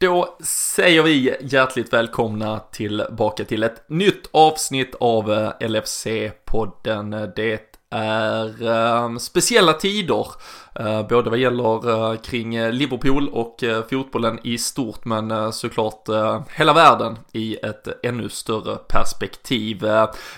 Då säger vi hjärtligt välkomna tillbaka till ett nytt avsnitt av eh, LFC-podden. Det är eh, speciella tider Eh, både vad gäller eh, kring eh, Liverpool och fotbollen i stort men såklart hela världen i ett ännu större perspektiv.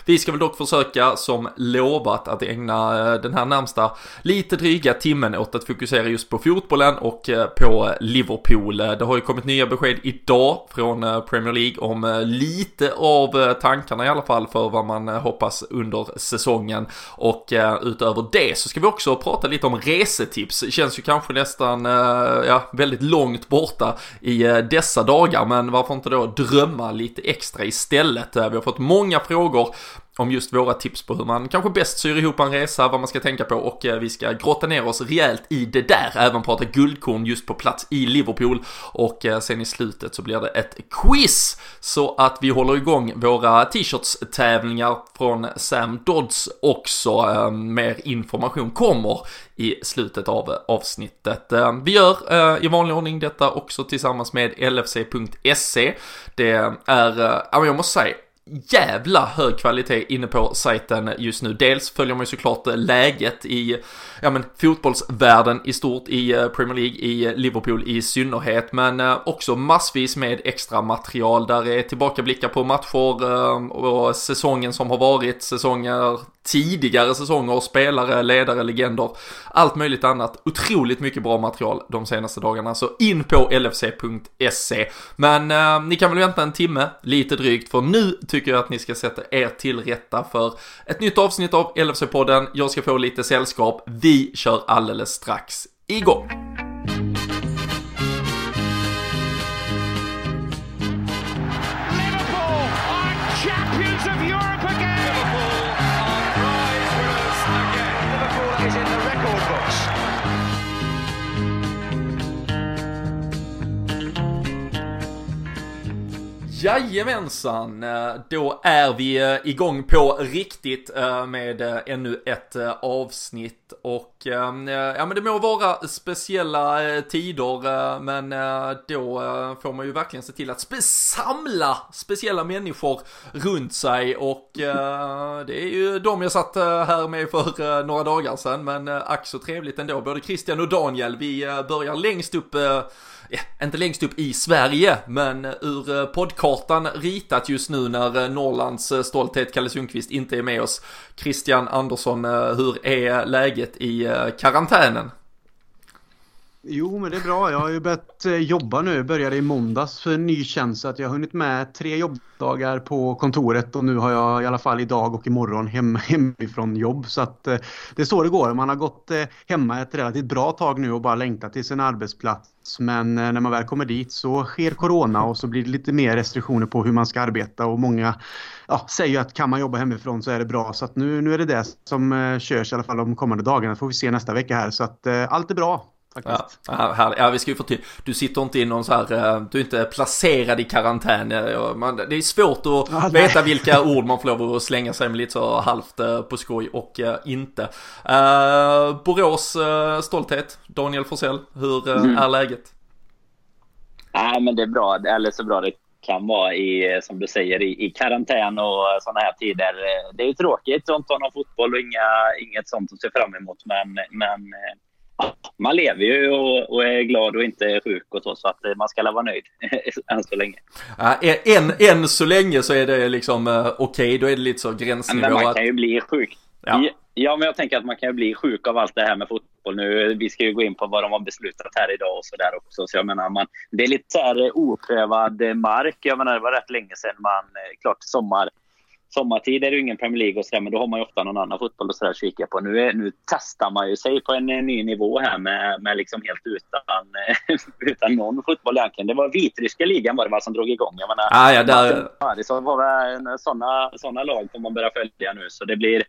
Vi ska väl dock försöka som lovat att ägna den här närmsta lite dryga timmen åt att fokusera just på fotbollen och på Liverpool. Det har ju kommit nya besked idag från Premier League om lite av tankarna i alla fall för vad man hoppas under säsongen och utöver det så ska vi också prata lite om resor resetips känns ju kanske nästan, eh, ja, väldigt långt borta i eh, dessa dagar, men varför inte då drömma lite extra istället? Eh, vi har fått många frågor om just våra tips på hur man kanske bäst syr ihop en resa, vad man ska tänka på och eh, vi ska grotta ner oss rejält i det där, även prata guldkorn just på plats i Liverpool och eh, sen i slutet så blir det ett quiz så att vi håller igång våra t-shirts tävlingar från Sam Dodds också. Ehm, mer information kommer i slutet av avsnittet. Ehm, vi gör eh, i vanlig ordning detta också tillsammans med LFC.se. Det är, jag måste säga, jävla hög kvalitet inne på sajten just nu. Dels följer man ju såklart läget i ja, men, fotbollsvärlden i stort, i eh, Premier League, i eh, Liverpool i synnerhet, men eh, också massvis med extra material. Där är tillbakablickar på matcher och säsongen som har varit, säsonger tidigare säsonger, spelare, ledare, legender, allt möjligt annat. Otroligt mycket bra material de senaste dagarna, så in på lfc.se. Men eh, ni kan väl vänta en timme, lite drygt, för nu tycker jag att ni ska sätta er till rätta för ett nytt avsnitt av LFC-podden. Jag ska få lite sällskap. Vi kör alldeles strax igång. Jajamensan, eh, då är vi eh, igång på riktigt eh, med ännu ett avsnitt. Och ehm, ja men det må vara speciella tider men då får man ju verkligen se till att samla speciella människor runt sig. Och det är ju de jag satt här med för några dagar sedan. Men ack så trevligt ändå. Både Christian och Daniel vi börjar längst upp inte längst upp i Sverige, men ur eh, poddkartan ritat just nu när eh, Norrlands eh, stolthet Kalle Sundqvist inte är med oss. Christian Andersson, hur är läget i karantänen? Jo, men det är bra. Jag har ju börjat eh, jobba nu. Började i måndags för en ny tjänst. Så att jag har hunnit med tre jobbdagar på kontoret och nu har jag i alla fall idag och imorgon hem, hemifrån jobb. Så att eh, det är så det går. Man har gått eh, hemma ett relativt bra tag nu och bara längtat till sin arbetsplats men när man väl kommer dit så sker corona och så blir det lite mer restriktioner på hur man ska arbeta och många ja, säger att kan man jobba hemifrån så är det bra. Så att nu, nu är det det som körs i alla fall de kommande dagarna. får vi se nästa vecka här. Så att allt är bra. Faktiskt. Ja, här, ja, vi ska ju få till. Du sitter inte i någon så här, du är inte placerad i karantän. det är svårt att ja, veta vilka ord man får lov att slänga sig med lite så halvt på skoj och inte. Uh, Borås uh, stolthet, Daniel Forsell, hur uh, mm. är läget? Nej, men det är bra, eller så bra det kan vara i, som du säger, i, i karantän och sådana här tider. Det är ju tråkigt att inte ha någon fotboll och inga, inget sånt att se fram emot, men, men man lever ju och, och, är glad och inte sjuk och så, så att man ska vara nöjd än så länge. Ja, än, än så länge så är det liksom uh, okej, okay, då är det lite så gränsnivå. Men man kan ju bli sjuk. Ja. ja, men jag tänker att man kan ju bli sjuk av allt det här med fotboll nu. Vi ska ju gå in på vad de har beslutat här idag och så där också. Så jag menar, man, det är lite så här oprövad mark. Jag menar, det var rätt länge sedan man, eh, klart sommar sommartid är det ju ingen Premier League och sådär, men då har man ju ofta någon annan fotboll och sådär att kika på. Nu, är, nu testar man ju sig på en, en ny nivå här med, med liksom helt utan, utan någon fotboll egentligen. Det var vitryska ligan var det som drog igång. Jag menar, ah, ja, där... det var väl sådana såna lag får man börja följa nu, så det blir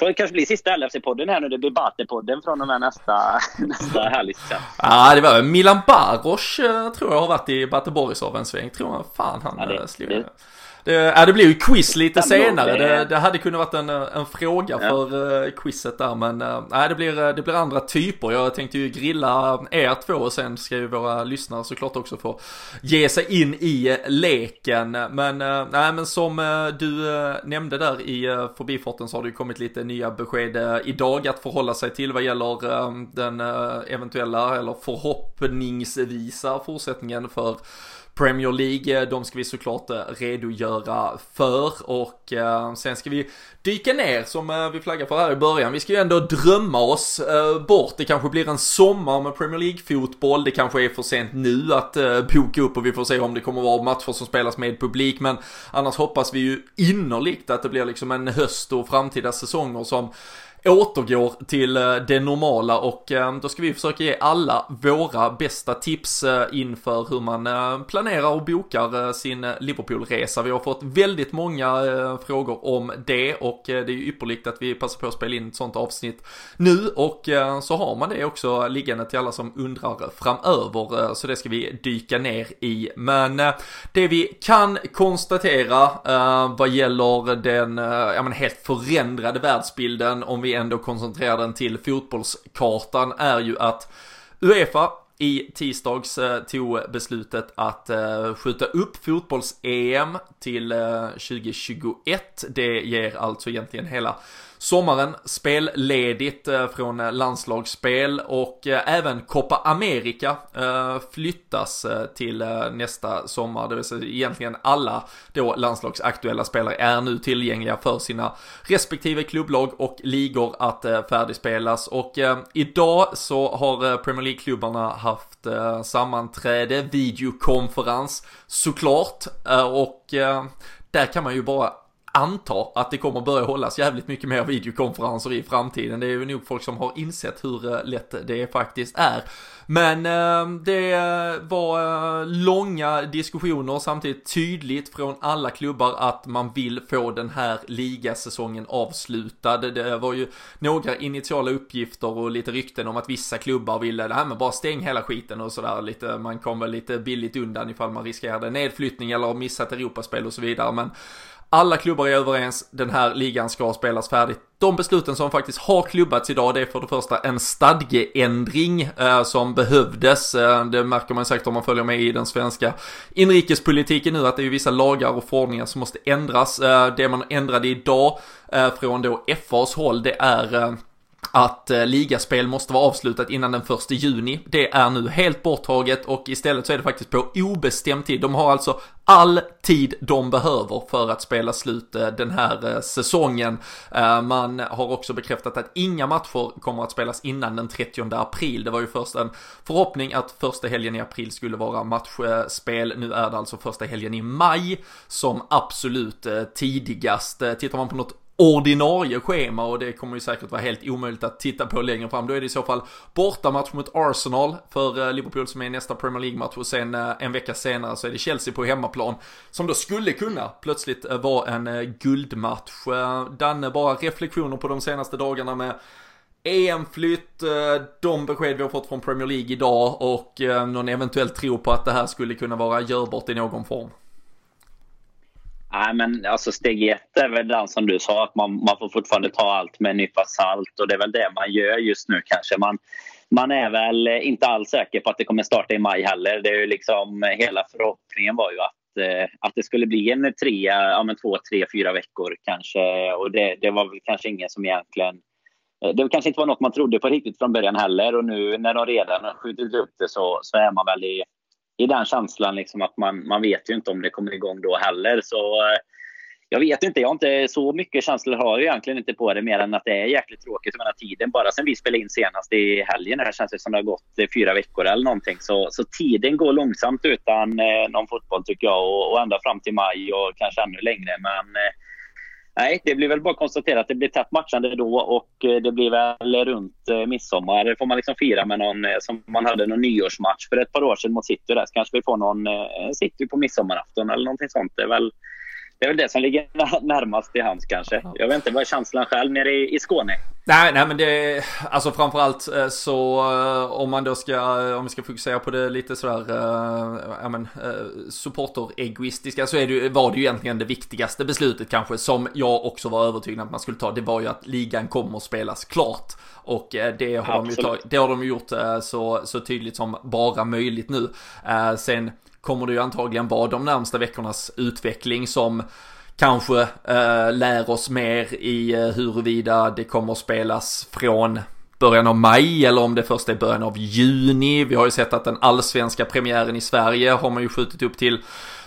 får kanske bli sista LFC-podden här nu. Det blir Bate-podden från och med nästa, nästa helg Ja, ah, det var Milan Baros eh, tror jag har varit i Bate Borisov en sväng. Tror jag fan han ja, det, eh, slog. Det, Det, ja, det blir ju quiz lite senare. Det, det, hade kunnat varit en, en fråga ja. för uh, quizet där men uh, det, blir, det blir andra typer. Jag tänkte ju grilla er två och sen ska ju våra lyssnare såklart också få ge sig in i leken. Men, uh, nej, men som du nämnde där i förbifarten så har det ju kommit lite nya besked idag att förhålla sig till vad gäller den eventuella eller förhoppningsvisa fortsättningen för Premier League, eh, de ska vi såklart eh, redogöra för och eh, sen ska vi dyka ner som vi flaggar för här i början. Vi ska ju ändå drömma oss bort. Det kanske blir en sommar med Premier League-fotboll. Det kanske är för sent nu att boka upp och vi får se om det kommer vara matcher som spelas med publik. Men annars hoppas vi ju innerligt att det blir liksom en höst och framtida säsonger som återgår till eh, det normala och eh, då ska vi försöka ge alla våra bästa tips eh, inför hur man planerar och bokar sin Liverpool-resa. Vi har fått väldigt många frågor om det och det är ju ypperligt att vi passar på att spela in ett sånt avsnitt nu och så har man det också liggande till alla som undrar framöver så det ska vi dyka ner i. Men det vi kan konstatera vad gäller den ja, men helt förändrade världsbilden om vi vi ändå koncentrerar den till fotbollskartan är ju att Uefa i tisdags eh, tog beslutet att eh, skjuta upp fotbolls-EM till eh, 2021. Det ger alltså egentligen hela sommaren spelledigt eh, från eh, landslagsspel och eh, även Copa America flyttas till nästa sommar. Det vill säga egentligen alla då landslagsaktuella spelare är nu tillgängliga för sina respektive klubblag och ligor att färdigspelas och idag så har Premier League-klubbarna haft sammanträde, videokonferens såklart och där kan man ju bara anta att det kommer börja hållas jävligt mycket mer videokonferenser i framtiden. Det är ju nog folk som har insett hur eh, lätt det faktiskt är. Men eh, det var eh, långa diskussioner samtidigt tydligt från alla klubbar att man vill få den här ligasäsongen avslutad. Det var ju några initiala uppgifter och lite rykten om att vissa klubbar ville, det här med bara stäng hela skiten och sådär lite, man kommer lite billigt undan ifall man riskerade nedflyttning eller missat Europaspel och så vidare. Men alla klubbar är överens, den här ligan ska spelas färdigt. De besluten som faktiskt har klubbats idag, det är för det första en stadgeändring eh, som behövdes. Eh, det märker man säkert om man följer med i den svenska inrikespolitiken nu, att det är vissa lagar och förordningar som måste ändras. Eh, det man ändrade idag eh, från då FAs håll, det är eh, att eh, ligaspel måste vara avslutat innan den 1 juni. Det är nu helt borttaget och istället så är det faktiskt på obestämd tid. De har alltså all tid de behöver för att spela slut eh, den här eh, säsongen. Man har också bekräftat att inga matcher kommer att spelas innan den 30 april. Det var ju först en förhoppning att första helgen i april skulle vara matchspel. Nu är det alltså första helgen i maj som absolut tidigast. Tittar man på något ordinarie schema och det kommer ju säkert vara helt omöjligt att titta på längre fram. Då är det i så fall bortamatch mot Arsenal för eh, Liverpool som är nästa Premier League-match och sen eh, en vecka senare så är det Chelsea på hemmaplan som då skulle kunna plötsligt eh, vara en guldmatch. Danne, bara reflektioner på de senaste dagarna med EM-flytt, de besked vi har fått från Premier League idag och någon eventuell tro på att det här skulle kunna vara görbart i någon form. Nej, men alltså steg ett är väl den som du sa, att man, man får fortfarande ta allt med en nypa salt och det är väl det man gör just nu kanske. Man, man är väl inte alls säker på att det kommer starta i maj heller. Det är ju liksom, hela förhoppningen var ju att, eh, att det skulle bli en tre, ja, men två, tre, fyra veckor kanske. Och det, det var väl kanske ingen som egentligen eh, det kanske inte var något man trodde på riktigt från början heller och nu när de redan har skjutit upp det så, så är man väl i, i den känslan liksom att man, man vet ju inte om det kommer igång då heller. Så eh, jag vet inte, jag har inte så mycket känslor har jag egentligen inte på det mer än att det är jäkligt tråkigt. Jag tiden, bara sen vi spelade in senast i helgen, det känns det som det har gått eh, fyra veckor eller någonting. Så, så tiden går långsamt utan eh, någon fotboll tycker jag och, och ända fram till maj och kanske ännu längre. Men eh, Nej, det blir väl bara att konstatera att det blir tätt matchande då och eh, det blir väl runt eh, midsommar. Det får man liksom fira med någon, eh, som man hade någon nyårsmatch för ett par år sedan mot City. Där. Så kanske vi får någon City på midsommarafton eller någonting sånt. Det är väl det, är väl det som ligger närmast i hands kanske. Jag vet inte, vad är känslan själv nere i, i Skåne? Nej, nej men det, alltså framförallt eh, så eh, om man då ska, eh, om vi ska fokusera på det lite sådär, ja men, supporter-egoistiska så är det, var det ju egentligen det viktigaste beslutet kanske som jag också var övertygad att man skulle ta. Det var ju att ligan kommer att spelas klart. Och det har, de ju det har de gjort så, så tydligt som bara möjligt nu. Sen kommer det ju antagligen vara de närmsta veckornas utveckling som kanske eh, lär oss mer i eh, huruvida det kommer att spelas från början av maj eller om det först är början av juni. Vi har ju sett att den allsvenska premiären i Sverige har man ju skjutit upp till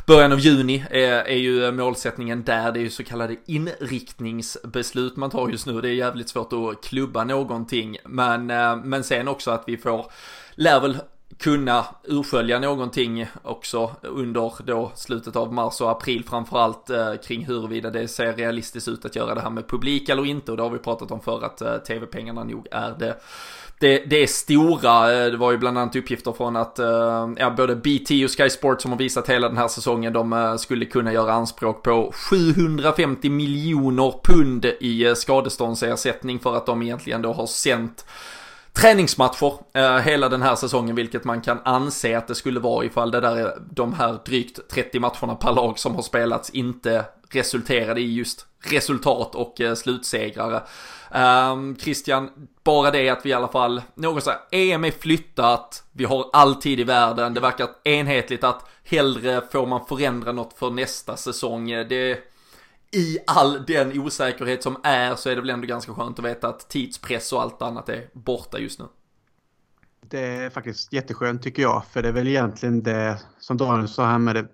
början av juni är, är ju målsättningen där. Det är ju så kallade inriktningsbeslut man tar just nu. Det är jävligt svårt att klubba någonting. Men, eh, men sen också att vi får lär väl kunna urskölja någonting också under då slutet av mars och april framförallt eh, kring huruvida det ser realistiskt ut att göra det här med publik eller inte. Och det har vi pratat om för att eh, tv-pengarna nog är det det, det är stora, eh, det var ju bland annat uppgifter från att eh, ja, både BT och Sky Sport som har visat hela den här säsongen, de eh, skulle kunna göra anspråk på 750 miljoner pund i skadeståndsersättning för att de egentligen då har sänt träningsmatcher eh, hela den här säsongen, vilket man kan anse att det skulle vara ifall det där, de här drygt 30 matcherna per lag som har spelats inte resulterade i just resultat och eh, slutsegrare. Um, Christian, bara det att vi i alla fall, något så här, EM är flyttat, vi har all tid i världen, det verkar enhetligt att hellre får man förändra något för nästa säsong. Eh, det, i all den osäkerhet som är så är det väl ändå ganska skönt att veta att tidspress och allt annat är borta just nu. Det är faktiskt jätteskönt tycker jag, för det är väl egentligen det som Daniel sa här med det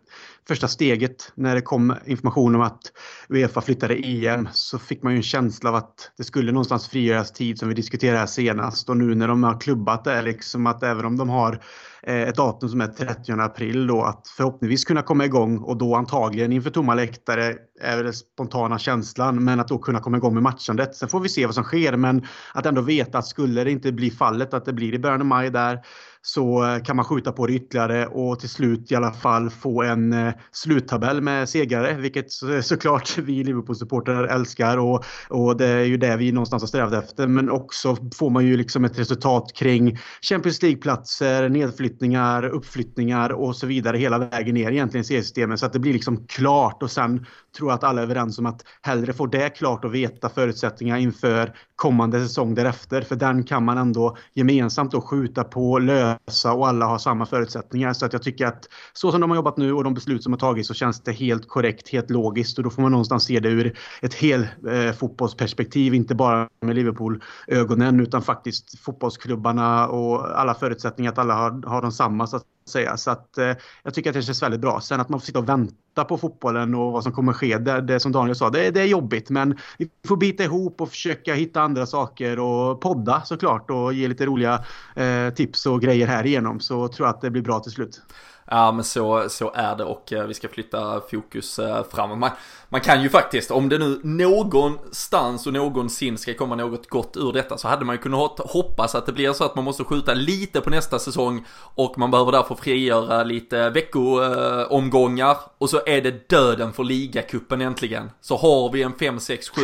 första steget. När det kom information om att Uefa flyttade EM så fick man ju en känsla av att det skulle någonstans frigöras tid som vi diskuterade här senast. Och nu när de har klubbat det liksom att även om de har eh, ett datum som är 30 april då att förhoppningsvis kunna komma igång och då antagligen inför tomma läktare är den spontana känslan men att då kunna komma igång med matchandet. Sen får vi se vad som sker men att ändå veta att skulle det inte bli fallet att det blir i början av maj där så eh, kan man skjuta på det ytterligare och till slut i alla fall få en eh, sluttabell med segrare, vilket eh, såklart vi Liverpool-supportrar älskar och, och det är ju det vi någonstans har strävat efter. Men också får man ju liksom ett resultat kring Champions League-platser, nedflyttningar, uppflyttningar och så vidare hela vägen ner egentligen i seriesystemet så att det blir liksom klart och sen tror tror att alla är överens om att hellre få det klart och veta förutsättningar inför kommande säsong därefter. För den kan man ändå gemensamt då skjuta på, lösa och alla har samma förutsättningar. Så att jag tycker att så som de har jobbat nu och de beslut som har tagits så känns det helt korrekt, helt logiskt och då får man någonstans se det ur ett hel eh, fotbollsperspektiv, inte bara med Liverpool-ögonen utan faktiskt fotbollsklubbarna och alla förutsättningar att alla har, har de samma så att säga. Så att eh, jag tycker att det känns väldigt bra. Sen att man får sitta och vänta på fotbollen och vad som kommer ske, det, det som Daniel sa, det, det är jobbigt men vi får bita ihop och försöka hitta andra saker och podda såklart och ge lite roliga eh, tips och grejer här igenom så tror jag att det blir bra till slut. Ja men så, så är det och eh, vi ska flytta fokus eh, fram. Man, man kan ju faktiskt, om det nu någonstans och någonsin ska komma något gott ur detta så hade man ju kunnat hoppas att det blir så att man måste skjuta lite på nästa säsong och man behöver därför frigöra lite veckoomgångar och så är det döden för ligacupen äntligen. Så har vi en 5, 6, 7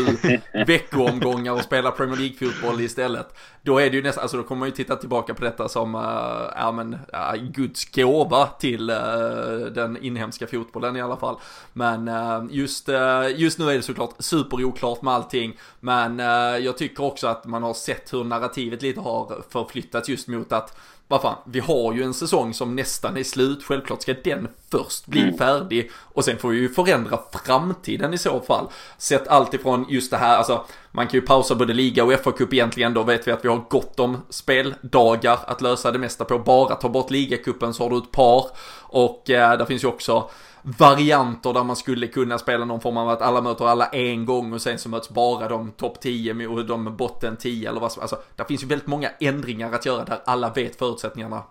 veckoomgångar och spelar Premier League-fotboll istället. Då är det ju nästan, alltså då kommer man ju titta tillbaka på detta som, ja men, uh, Guds gåva till till eh, den inhemska fotbollen i alla fall. Men eh, just eh, just nu är det såklart superoklart med allting. Men jag tycker också att man har sett hur narrativet lite har förflyttats just mot att vad fan, vi har ju en säsong som nästan är slut. Självklart ska den först bli mm. färdig och sen får vi ju förändra framtiden i så fall. Sett allt ifrån just det här, alltså man kan ju pausa både liga och FA-cup egentligen. Då vet vi att vi har gott om speldagar att lösa det mesta på. Bara ta bort ligacupen så har du ett par och eh, där finns ju också varianter där man skulle kunna spela någon form av att alla möter alla en gång och sen så möts bara de topp 10 och de botten 10 eller vad som, alltså där finns ju väldigt många ändringar att göra där alla vet förutsättningarna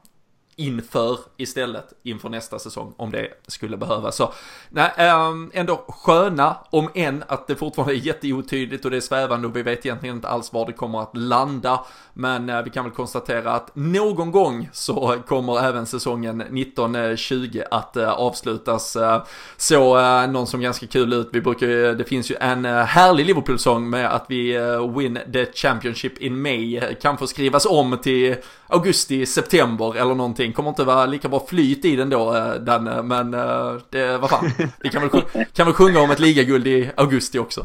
inför istället, inför nästa säsong om det skulle behövas. Så nej, ehm, ändå sköna, om än att det fortfarande är jätteotydligt och det är svävande och vi vet egentligen inte alls var det kommer att landa. Men eh, vi kan väl konstatera att någon gång så kommer även säsongen 1920 att eh, avslutas. Eh, så någon som ganska kul ut, vi brukar det finns ju en härlig Liverpool-sång med att vi win the Championship in May, kan få skrivas om till augusti, september eller någonting. Kommer inte vara lika bra flyt i den då, eh, Danne, men eh, det, vad fan. Vi kan väl, kan väl sjunga om ett ligaguld i augusti också.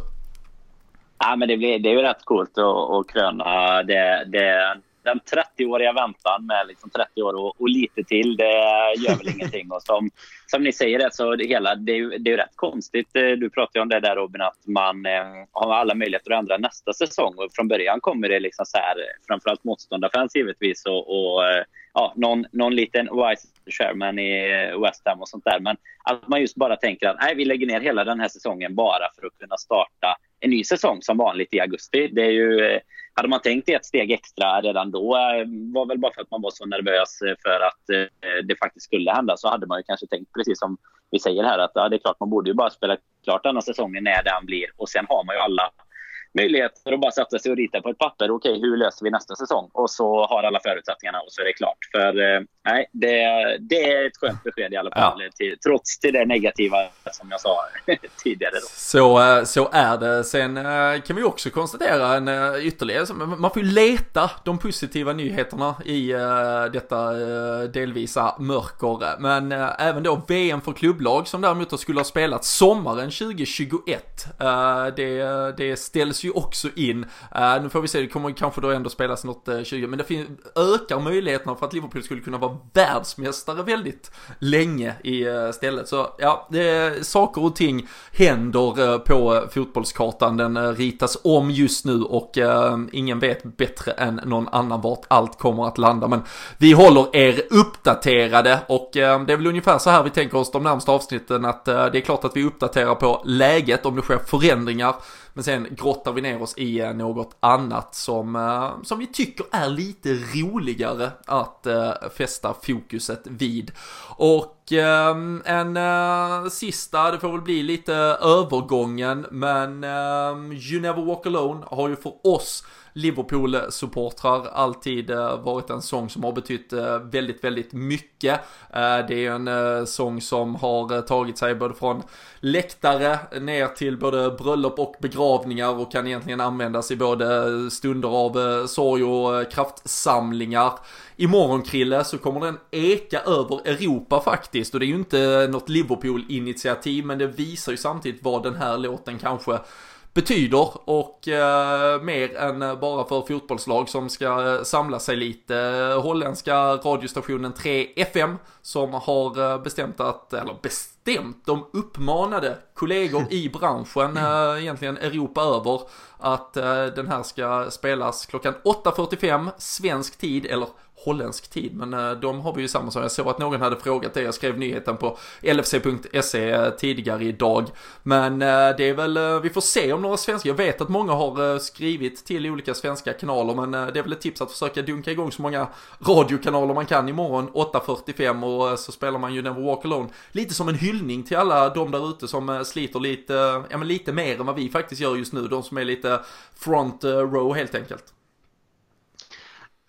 Ja, men det, blir, det är ju rätt coolt att, att kröna det, det, den 30-åriga väntan med liksom 30 år och, och, lite till, det gör väl ingenting. Och som, som ni säger, det, så det, hela, det, är, det är rätt konstigt. Eh, du pratade om det där Robin, att man eh, har alla möjligheter att ändra nästa säsong. Och från början kommer det liksom så här, framförallt motståndarfans givetvis och, och eh, ja, någon, någon liten wise Sherman i West Ham och sånt där. Men att man just bara tänker att nej, vi lägger ner hela den här säsongen bara för att kunna starta en ny säsong som vanligt i augusti. Det är ju hade man tänkt ett steg extra redan då eh, var väl bara för att man var så nervös eh, för att eh, det faktiskt skulle hända så hade man ju kanske tänkt precis som vi säger här att ja, det är klart man borde ju bara spela klart denna säsongen när den blir och sen har man ju alla möjligheter att bara sätta sig och rita på ett papper. Okej, okay, hur löser vi nästa säsong? Och så har alla förutsättningarna och så är det klart. För eh, nej, det, det är ett skönt besked i alla fall. Ja. Till, trots till det negativa som jag sa tidigare. Då. Så, eh, så är det. Sen eh, kan vi också konstatera en ytterligare, man får ju leta de positiva nyheterna i detta delvisa mörker. Men även då VM för klubblag som däremot skulle ha spelat sommaren 2021. Det, det ställs ställs ju också in. Uh, nu får vi se, det kommer kanske då ändå spelas något eh, uh, 20, men det fin- ökar möjligheterna för att Liverpool skulle kunna vara världsmästare väldigt länge i uh, stället. Så ja, det, saker och ting händer uh, på fotbollskartan. Den ritas om just nu och ingen vet bättre än någon annan vart allt kommer att landa. Men vi håller er uppdaterade och det är väl ungefär så här vi tänker oss de närmsta avsnitten att det är klart att vi uppdaterar på läget om det sker förändringar men sen grottar vi ner oss i eh, något annat som, eh, som vi tycker är lite roligare att eh, fästa fokuset vid. Och en sista, det får väl bli lite övergången, men You Never Walk Alone har ju för oss Liverpool-supportrar alltid eh, varit en sång som har betytt eh, väldigt, väldigt mycket. Eh, det är en sång som har tagit sig både från läktare ner till både bröllop och begravningar och kan egentligen användas i både stunder av sorg och kraftsamlingar. Imorgon Krille så kommer den eka över Europa faktiskt och det är ju inte något Liverpool-initiativ men det visar ju samtidigt vad den här låten kanske betyder och eh, mer än bara för fotbollslag som ska eh, samla sig lite. Holländska radiostationen 3FM som har eh, bestämt att, eller bestämt, de uppmanade kollegor i branschen, eh, egentligen Europa över, att eh, den här ska spelas klockan 8.45 svensk tid, eller holländsk tid, men eh, de har vi ju samma som. Jag såg att någon hade frågat det, jag skrev nyheten på lfc.se eh, tidigare idag. Men eh, det är väl, vi får se om några svenskar, jag vet att många har skrivit till olika svenska kanaler, men det är väl ett tips att försöka dunka igång så många radiokanaler man kan imorgon 8.45 och så spelar man ju Never Walk Alone. Lite som en hyllning till alla de där ute som sliter lite, ja men lite mer än vad vi faktiskt gör just nu, de som är lite front row helt enkelt.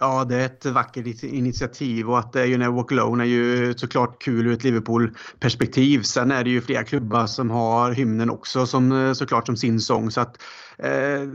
Ja, det är ett vackert initiativ och att det är ju Never Walk Alone är ju såklart kul ur ett Liverpool-perspektiv. Sen är det ju flera klubbar som har hymnen också som eh, såklart som sin sång. Så att Eh,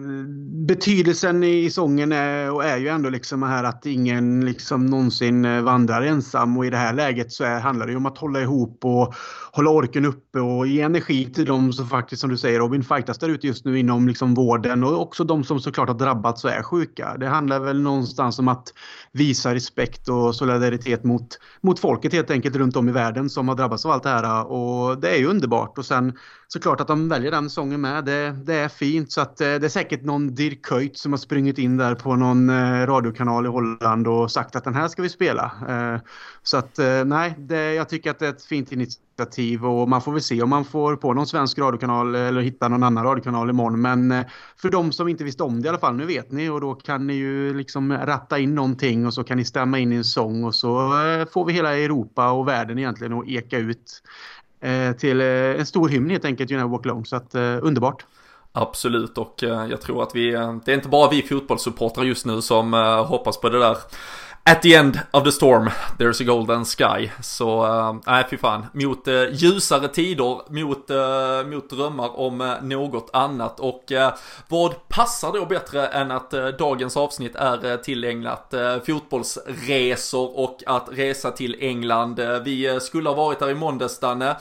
betydelsen i sången är, och är ju ändå liksom här att ingen liksom någonsin eh, vandrar ensam. Och i det här läget så är, handlar det om att hålla ihop och hålla orken uppe och ge energi till de som faktiskt som du säger Robin fightas där ute just nu inom liksom vården. Och också de som såklart har drabbats och är sjuka. Det handlar väl någonstans om att visa respekt och solidaritet mot, mot folket helt enkelt runt om i världen som har drabbats av allt det här. Och det är ju underbart. Och sen såklart att de väljer den sången med det, det är fint. Så att att eh, det är säkert någon Dirk Kuyt som har sprungit in där på någon eh, radiokanal i Holland och sagt att den här ska vi spela. Eh, så att nej, det, jag tycker att det är ett fint initiativ och man får väl se om man får på någon svensk radiokanal eller hitta någon annan radiokanal imorgon. Men för de som inte visste om det i alla fall, nu vet ni och då kan ni ju liksom ratta in någonting och så kan ni stämma in i en sång och så får vi hela Europa och världen egentligen att eka ut till en stor hymn helt enkelt, You Never Walk Alone. Så att underbart. Absolut och eh, jag tror att vi, eh, det är inte bara vi fotbollssupportrar just nu som eh, hoppas på det där At the end of the storm, there's a golden sky. Så, nej äh, fy fan. Mot äh, ljusare tider, mot, äh, mot drömmar om äh, något annat. Och vad passar då bättre än att dagens avsnitt är tillägnat fotbollsresor och att resa till England. vi skulle ha varit där i måndags, Danne.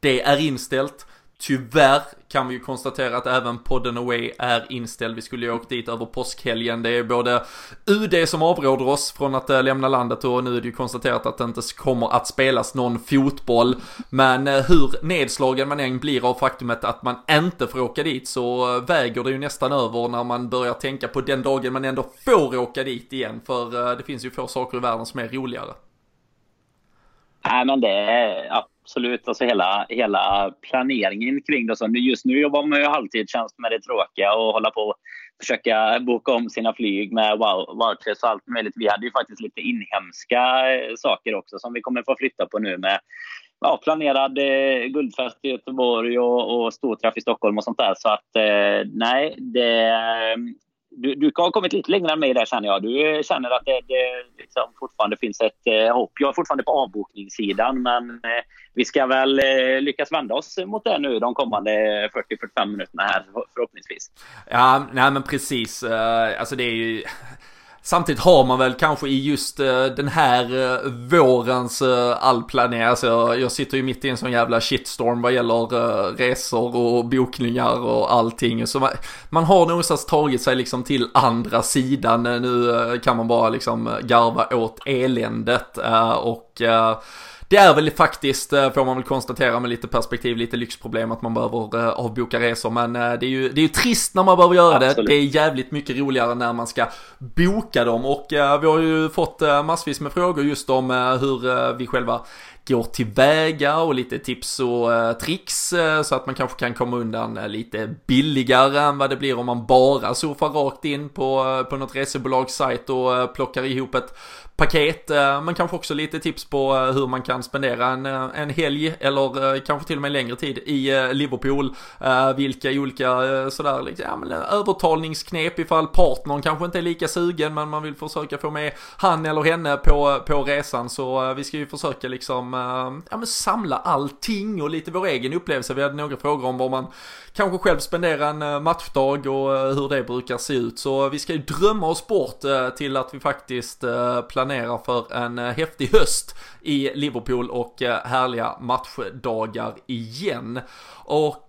Det är inställt. Tyvärr kan vi ju konstatera att även podden Away är inställd. Vi skulle ju åkt dit över påskhelgen. Det är både UD som avråder oss från att eh, lämna landet och nu är det ju konstaterat att det inte kommer att spelas någon fotboll. Men eh, hur nedslagen man än blir av faktumet att man inte får åka dit så eh, väger det ju nästan över när man börjar tänka på den dagen man ändå får åka dit igen. För det finns ju få saker i världen som är roligare. Nej men det är absolut. Alltså hela, hela planeringen kring det. Så just nu jobbar man ju halvtidstjänst med det tråkiga och hålla på och försöka boka om sina flyg med Wildcrest och allt möjligt. Vi hade ju faktiskt lite inhemska eh, saker också som vi kommer få flytta på nu med ja, planerad eh, guldfest i Göteborg och, och storträff i Stockholm och sånt där. Så att eh, nej, det, du, du har kommit lite längre än mig där känner jag. Du känner att det, det liksom fortfarande finns ett eh, hopp. Jag är fortfarande på avbokningssidan men eh, vi ska väl eh, lyckas vända oss mot det nu de kommande 40-45 minuterna här förhoppningsvis. Ja, nej men precis. Uh, alltså det är ju Samtidigt har man väl kanske i just eh, den här eh, vårens eh, allplanering, alltså jag sitter ju mitt i en sån jävla shitstorm vad gäller resor och bokningar och allting. Så man, man har någonstans tagit sig liksom till andra sidan. Nu kan man bara liksom garva åt eländet och det är väl faktiskt, eh, får man väl konstatera med lite perspektiv, lite lyxproblem att man behöver eh, avboka resor. Men eh, det är ju, det är ju trist när man behöver göra Absolut. det. Det är jävligt mycket roligare när man ska boka dem. Och vi har ju fått massvis med frågor just om hur vi själva går tillväga och lite tips och tricks så att man kanske kan komma undan lite billigare än vad det blir om man bara surfar rakt in på, på något resebolags sajt och plockar ihop ett paket, eh, men kanske också lite tips på eh, hur man kan spendera en, eh, en helg eller kanske till och med längre tid i Liverpool. Vilka olika sådär liksom, ja, men, övertalningsknep ifall partnern kanske inte är lika sugen men man vill försöka få med han eller henne på, på resan. Så vi ska ju försöka liksom ja, men samla allting och lite vår egen upplevelse. Vi hade några frågor om vad man kanske själv spendera en eh, matchdag och eh, hur det brukar se ut. Så vi ska ju drömma oss bort eh, till att vi faktiskt planerar för en häftig höst i Liverpool och härliga matchdagar igen. Och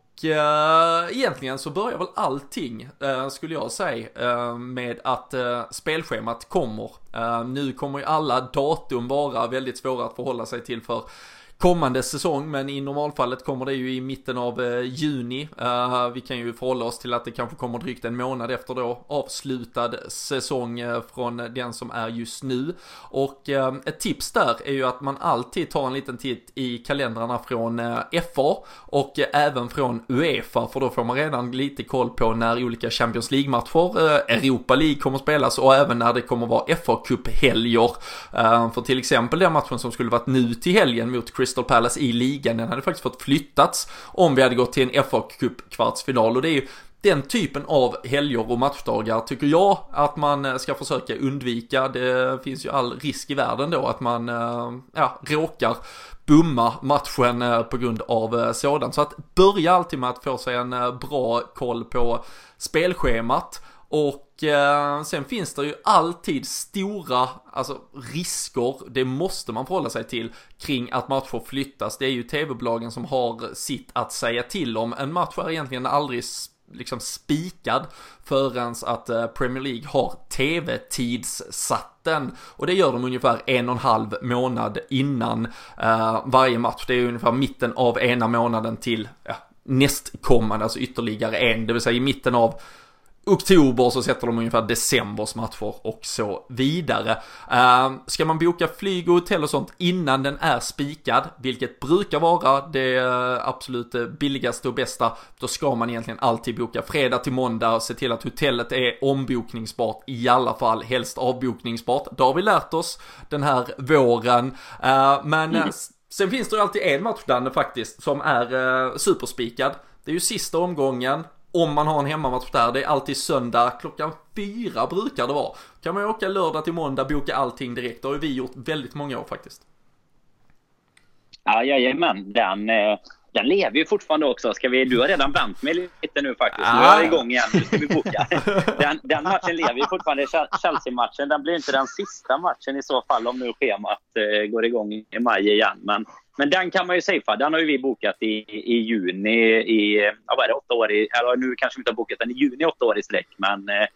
egentligen så börjar väl allting, skulle jag säga, med att spelschemat kommer. nu kommer ju alla datum vara väldigt svåra att förhålla sig till för kommande säsong, men i normalfallet kommer det ju i mitten av eh, juni. Eh, vi kan ju förhålla oss till att det kanske kommer drygt en månad efter då avslutad säsong eh, från den som är just nu. Och ett tips där är ju att man alltid tar en liten titt i kalendrarna från FA och även från Uefa, för då får man redan lite koll på när olika Champions League-matcher, Europa League kommer spelas och även när det kommer vara fa Cup-helger. för till exempel den matchen som skulle varit nu till helgen mot Chris Crystal Palace i ligan. Den hade faktiskt fått flyttats om vi hade gått till en FA Cup kvartsfinal och det är ju den typen av helger och matchdagar tycker jag att man eh, ska försöka undvika. Det finns ju all risk i världen då att man eh, ja, råkar bumma matchen eh, på grund av sådant. Så att börja alltid med att få sig en bra koll på spelschemat och eh, sen finns det ju alltid stora alltså, risker, det måste man förhålla sig till, kring att matcher flyttas. Det är ju tv-bolagen som har sitt att säga till om. En match är egentligen aldrig liksom spikad förrän att eh, Premier League har tv-tidssatt den. Och det gör de ungefär en och en halv månad innan uh, varje match. Det är ungefär mitten av ena månaden till ja, nästkommande, alltså ytterligare en. Det vill säga i mitten av oktober så sätter de ungefär decembers matcher och så vidare. Uh, ska man boka flyg och hotell och sånt innan den är spikad, vilket brukar vara det eh, absolut billigaste och bästa, då ska man egentligen alltid boka fredag till måndag och se till att hotellet är ombokningsbart i alla fall, helst avbokningsbart. Det har vi lärt oss den här våren, uh, men mm. sen finns det ju alltid en match Danne faktiskt som är superspikad. Det är ju sista omgången, om man har en hemmamatch där, det är alltid söndag klockan fyra brukar det vara. Kan man ju åka lördag till måndag, boka allting direkt. Det har ju vi gjort väldigt många år faktiskt. Ja, jajamän. Den, eh, den lever ju fortfarande också. Ska vi, du har redan vänt mig lite nu faktiskt. Nu är jag igång igen. Nu ska vi boka. Den, den matchen lever ju fortfarande. Chelsea-matchen. Den blir inte den sista matchen i så fall om nu schemat eh, går igång i maj igen. Men men den kan man ju safea. Den har ju vi bokat i, i juni i, ja, vad är det, åtta år i, eller nu kanske vi inte har bokat den i juni åtta år i sträck. Men, eh,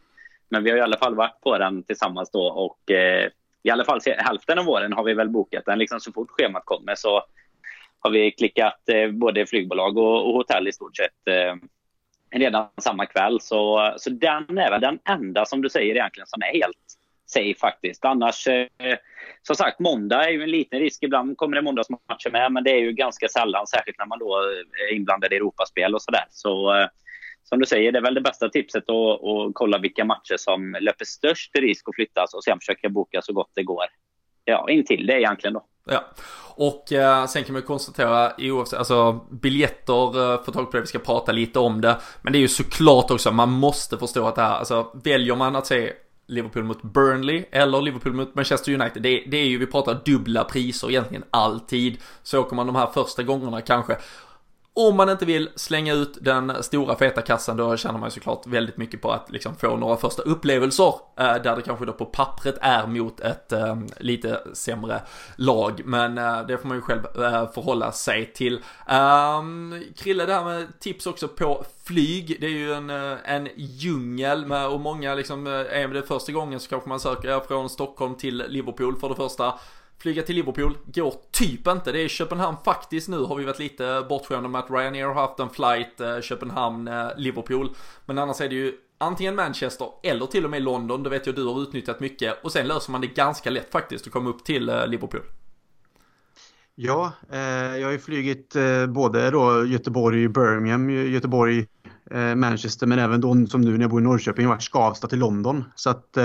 men vi har i alla fall varit på den tillsammans då och eh, i alla fall hälften av åren har vi väl bokat den. Liksom så fort schemat kommer så har vi klickat eh, både flygbolag och, och hotell i stort sett eh, redan samma kväll. Så, så den är väl den enda som du säger egentligen som är helt safe faktiskt. Annars, eh, som sagt, måndag är ju en liten risk. Ibland kommer det måndagsmatcher med, men det är ju ganska sällan, särskilt när man då är inblandad i Europaspel och sådär. Så eh, som du säger, det är väl det bästa tipset att, att kolla vilka matcher som löper störst risk att flyttas och sen försöka boka så gott det går. Ja, intill det egentligen då. Ja, och eh, sen kan man konstatera oavsett, alltså biljetter, eh, få tag på det, vi ska prata lite om det. Men det är ju såklart också, man måste förstå att det här, alltså väljer man att se Liverpool mot Burnley eller Liverpool mot Manchester United. Det, det, är ju, vi pratar dubbla priser egentligen alltid. Så åker man de här första gångerna kanske. Om man inte vill slänga ut den stora feta kassan då tjänar man ju såklart väldigt mycket på att liksom få några första upplevelser eh, där det kanske då på pappret är mot ett eh, lite sämre lag. Men eh, det får man ju själv eh, förhålla sig till. Ehm, Krille, det här med tips också på flyg. Det är ju en, eh, en djungel med och många liksom, eh, är det första gången så kanske man söker från Stockholm till Liverpool för det första. Flyga till Liverpool går typ inte. Det är Köpenhamn faktiskt nu har vi varit lite bortskämda med att Ryanair har haft en flight eh, Köpenhamn-Liverpool. Eh, men annars är det ju antingen Manchester eller till och med London. Det vet jag du har utnyttjat mycket. Och sen löser man det ganska lätt faktiskt att komma upp till eh, Liverpool. Ja, eh, jag har ju flugit eh, både då Göteborg, Birmingham, Göteborg, eh, Manchester men även då som nu när jag bor i Norrköping varit Skavsta till London. Så att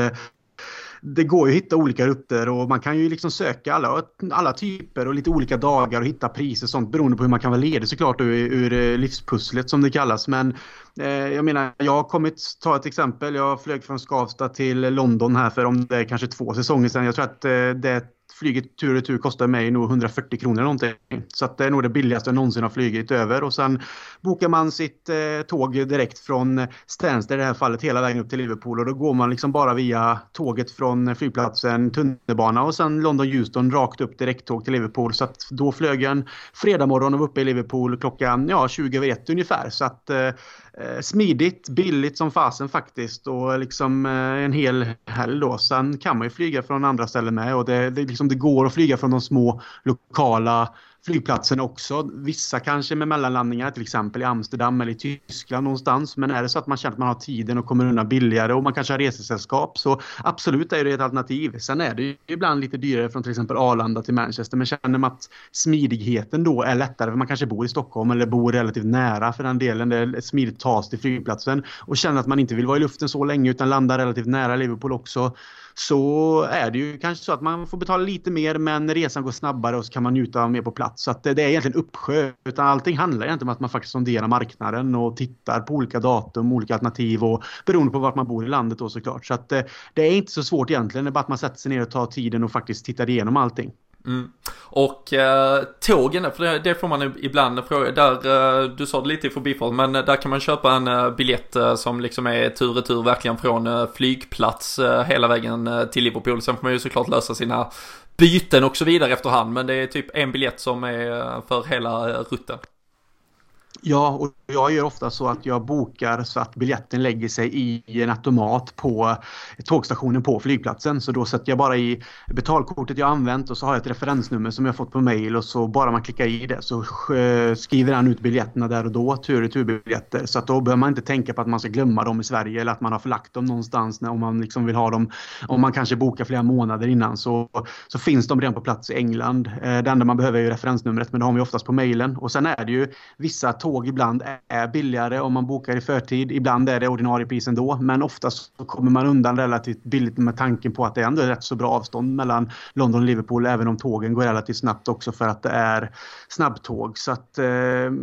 det går ju att hitta olika rutter och man kan ju liksom söka alla, alla typer och lite olika dagar och hitta priser och sånt beroende på hur man kan vara ledig såklart ur, ur eh, livspusslet som det kallas. Men eh, jag menar, jag har kommit, ta ett exempel, jag flög från Skavsta till London här för om det är kanske två säsonger sedan. Jag tror att eh, det flyget tur och retur kostar mig nog 140 kronor eller någonting. Så att det är nog det billigaste jag någonsin har flugit över. Och sen bokar man sitt eh, tåg direkt från Stansted i det här fallet hela vägen upp till Liverpool. Och då går man liksom bara via tåget från flygplatsen, tunnelbana och sen London Houston rakt upp direkttåg till Liverpool. Så att då flög jag en fredag morgon och var uppe i Liverpool klockan ja, 20 över 1 ungefär. Så att Eh, Eh, smidigt, billigt som fasen faktiskt och liksom eh, en hel helg då. Sen kan man ju flyga från andra ställen med och det, det, liksom, det går att flyga från de små lokala flygplatsen också. Vissa kanske med mellanlandningar till exempel i Amsterdam eller i Tyskland någonstans. Men är det så att man känner att man har tiden och kommer undan billigare och man kanske har resesällskap så absolut är det ett alternativ. Sen är det ju ibland lite dyrare från till exempel Arlanda till Manchester men känner man att smidigheten då är lättare för man kanske bor i Stockholm eller bor relativt nära för den delen. Det är smidigt tas till flygplatsen och känner att man inte vill vara i luften så länge utan landa relativt nära Liverpool också så är det ju kanske så att man får betala lite mer men resan går snabbare och så kan man njuta mer på plats. Så att det är egentligen uppsjö. Utan allting handlar egentligen om att man faktiskt sonderar marknaden och tittar på olika datum, olika alternativ och beroende på vart man bor i landet då såklart. Så att eh, det är inte så svårt egentligen. Det är bara att man sätter sig ner och tar tiden och faktiskt tittar igenom allting. Mm. Och eh, tågen, för det, det, får man ibland fråga, där, eh, du sa det lite i förbifart, men eh, där kan man köpa en eh, biljett eh, som liksom är tur och tur verkligen från eh, flygplats eh, hela vägen eh, till Liverpool. Sen får man ju såklart lösa sina byten och så vidare efterhand, men det är typ en biljett som är eh, för hela rutten. Ja, och jag gör ofta så att jag bokar så att biljetten lägger sig i en automat på tågstationen på flygplatsen. Så då sätter jag bara i betalkortet jag använt och så har jag ett referensnummer som jag fått på mail och så bara man klickar i det så eh, skriver han ut biljetterna där och då, tur och returbiljetter. Så att då behöver man inte tänka på att man ska glömma dem i Sverige eller att man har förlagt dem någonstans när, om man liksom vill ha dem. Om man kanske bokar flera månader innan så, så finns de redan på plats i England. Eh, det enda man behöver är referensnumret men det har man oftast på mailen. Och sen är det ju vissa tåg Tåg ibland är billigare om man bokar i förtid. Ibland är det ordinarie pris ändå. Men oftast så kommer man undan relativt billigt med tanken på att det ändå är rätt så bra avstånd mellan London och Liverpool. Även om tågen går relativt snabbt också för att det är snabbtåg. Så att eh,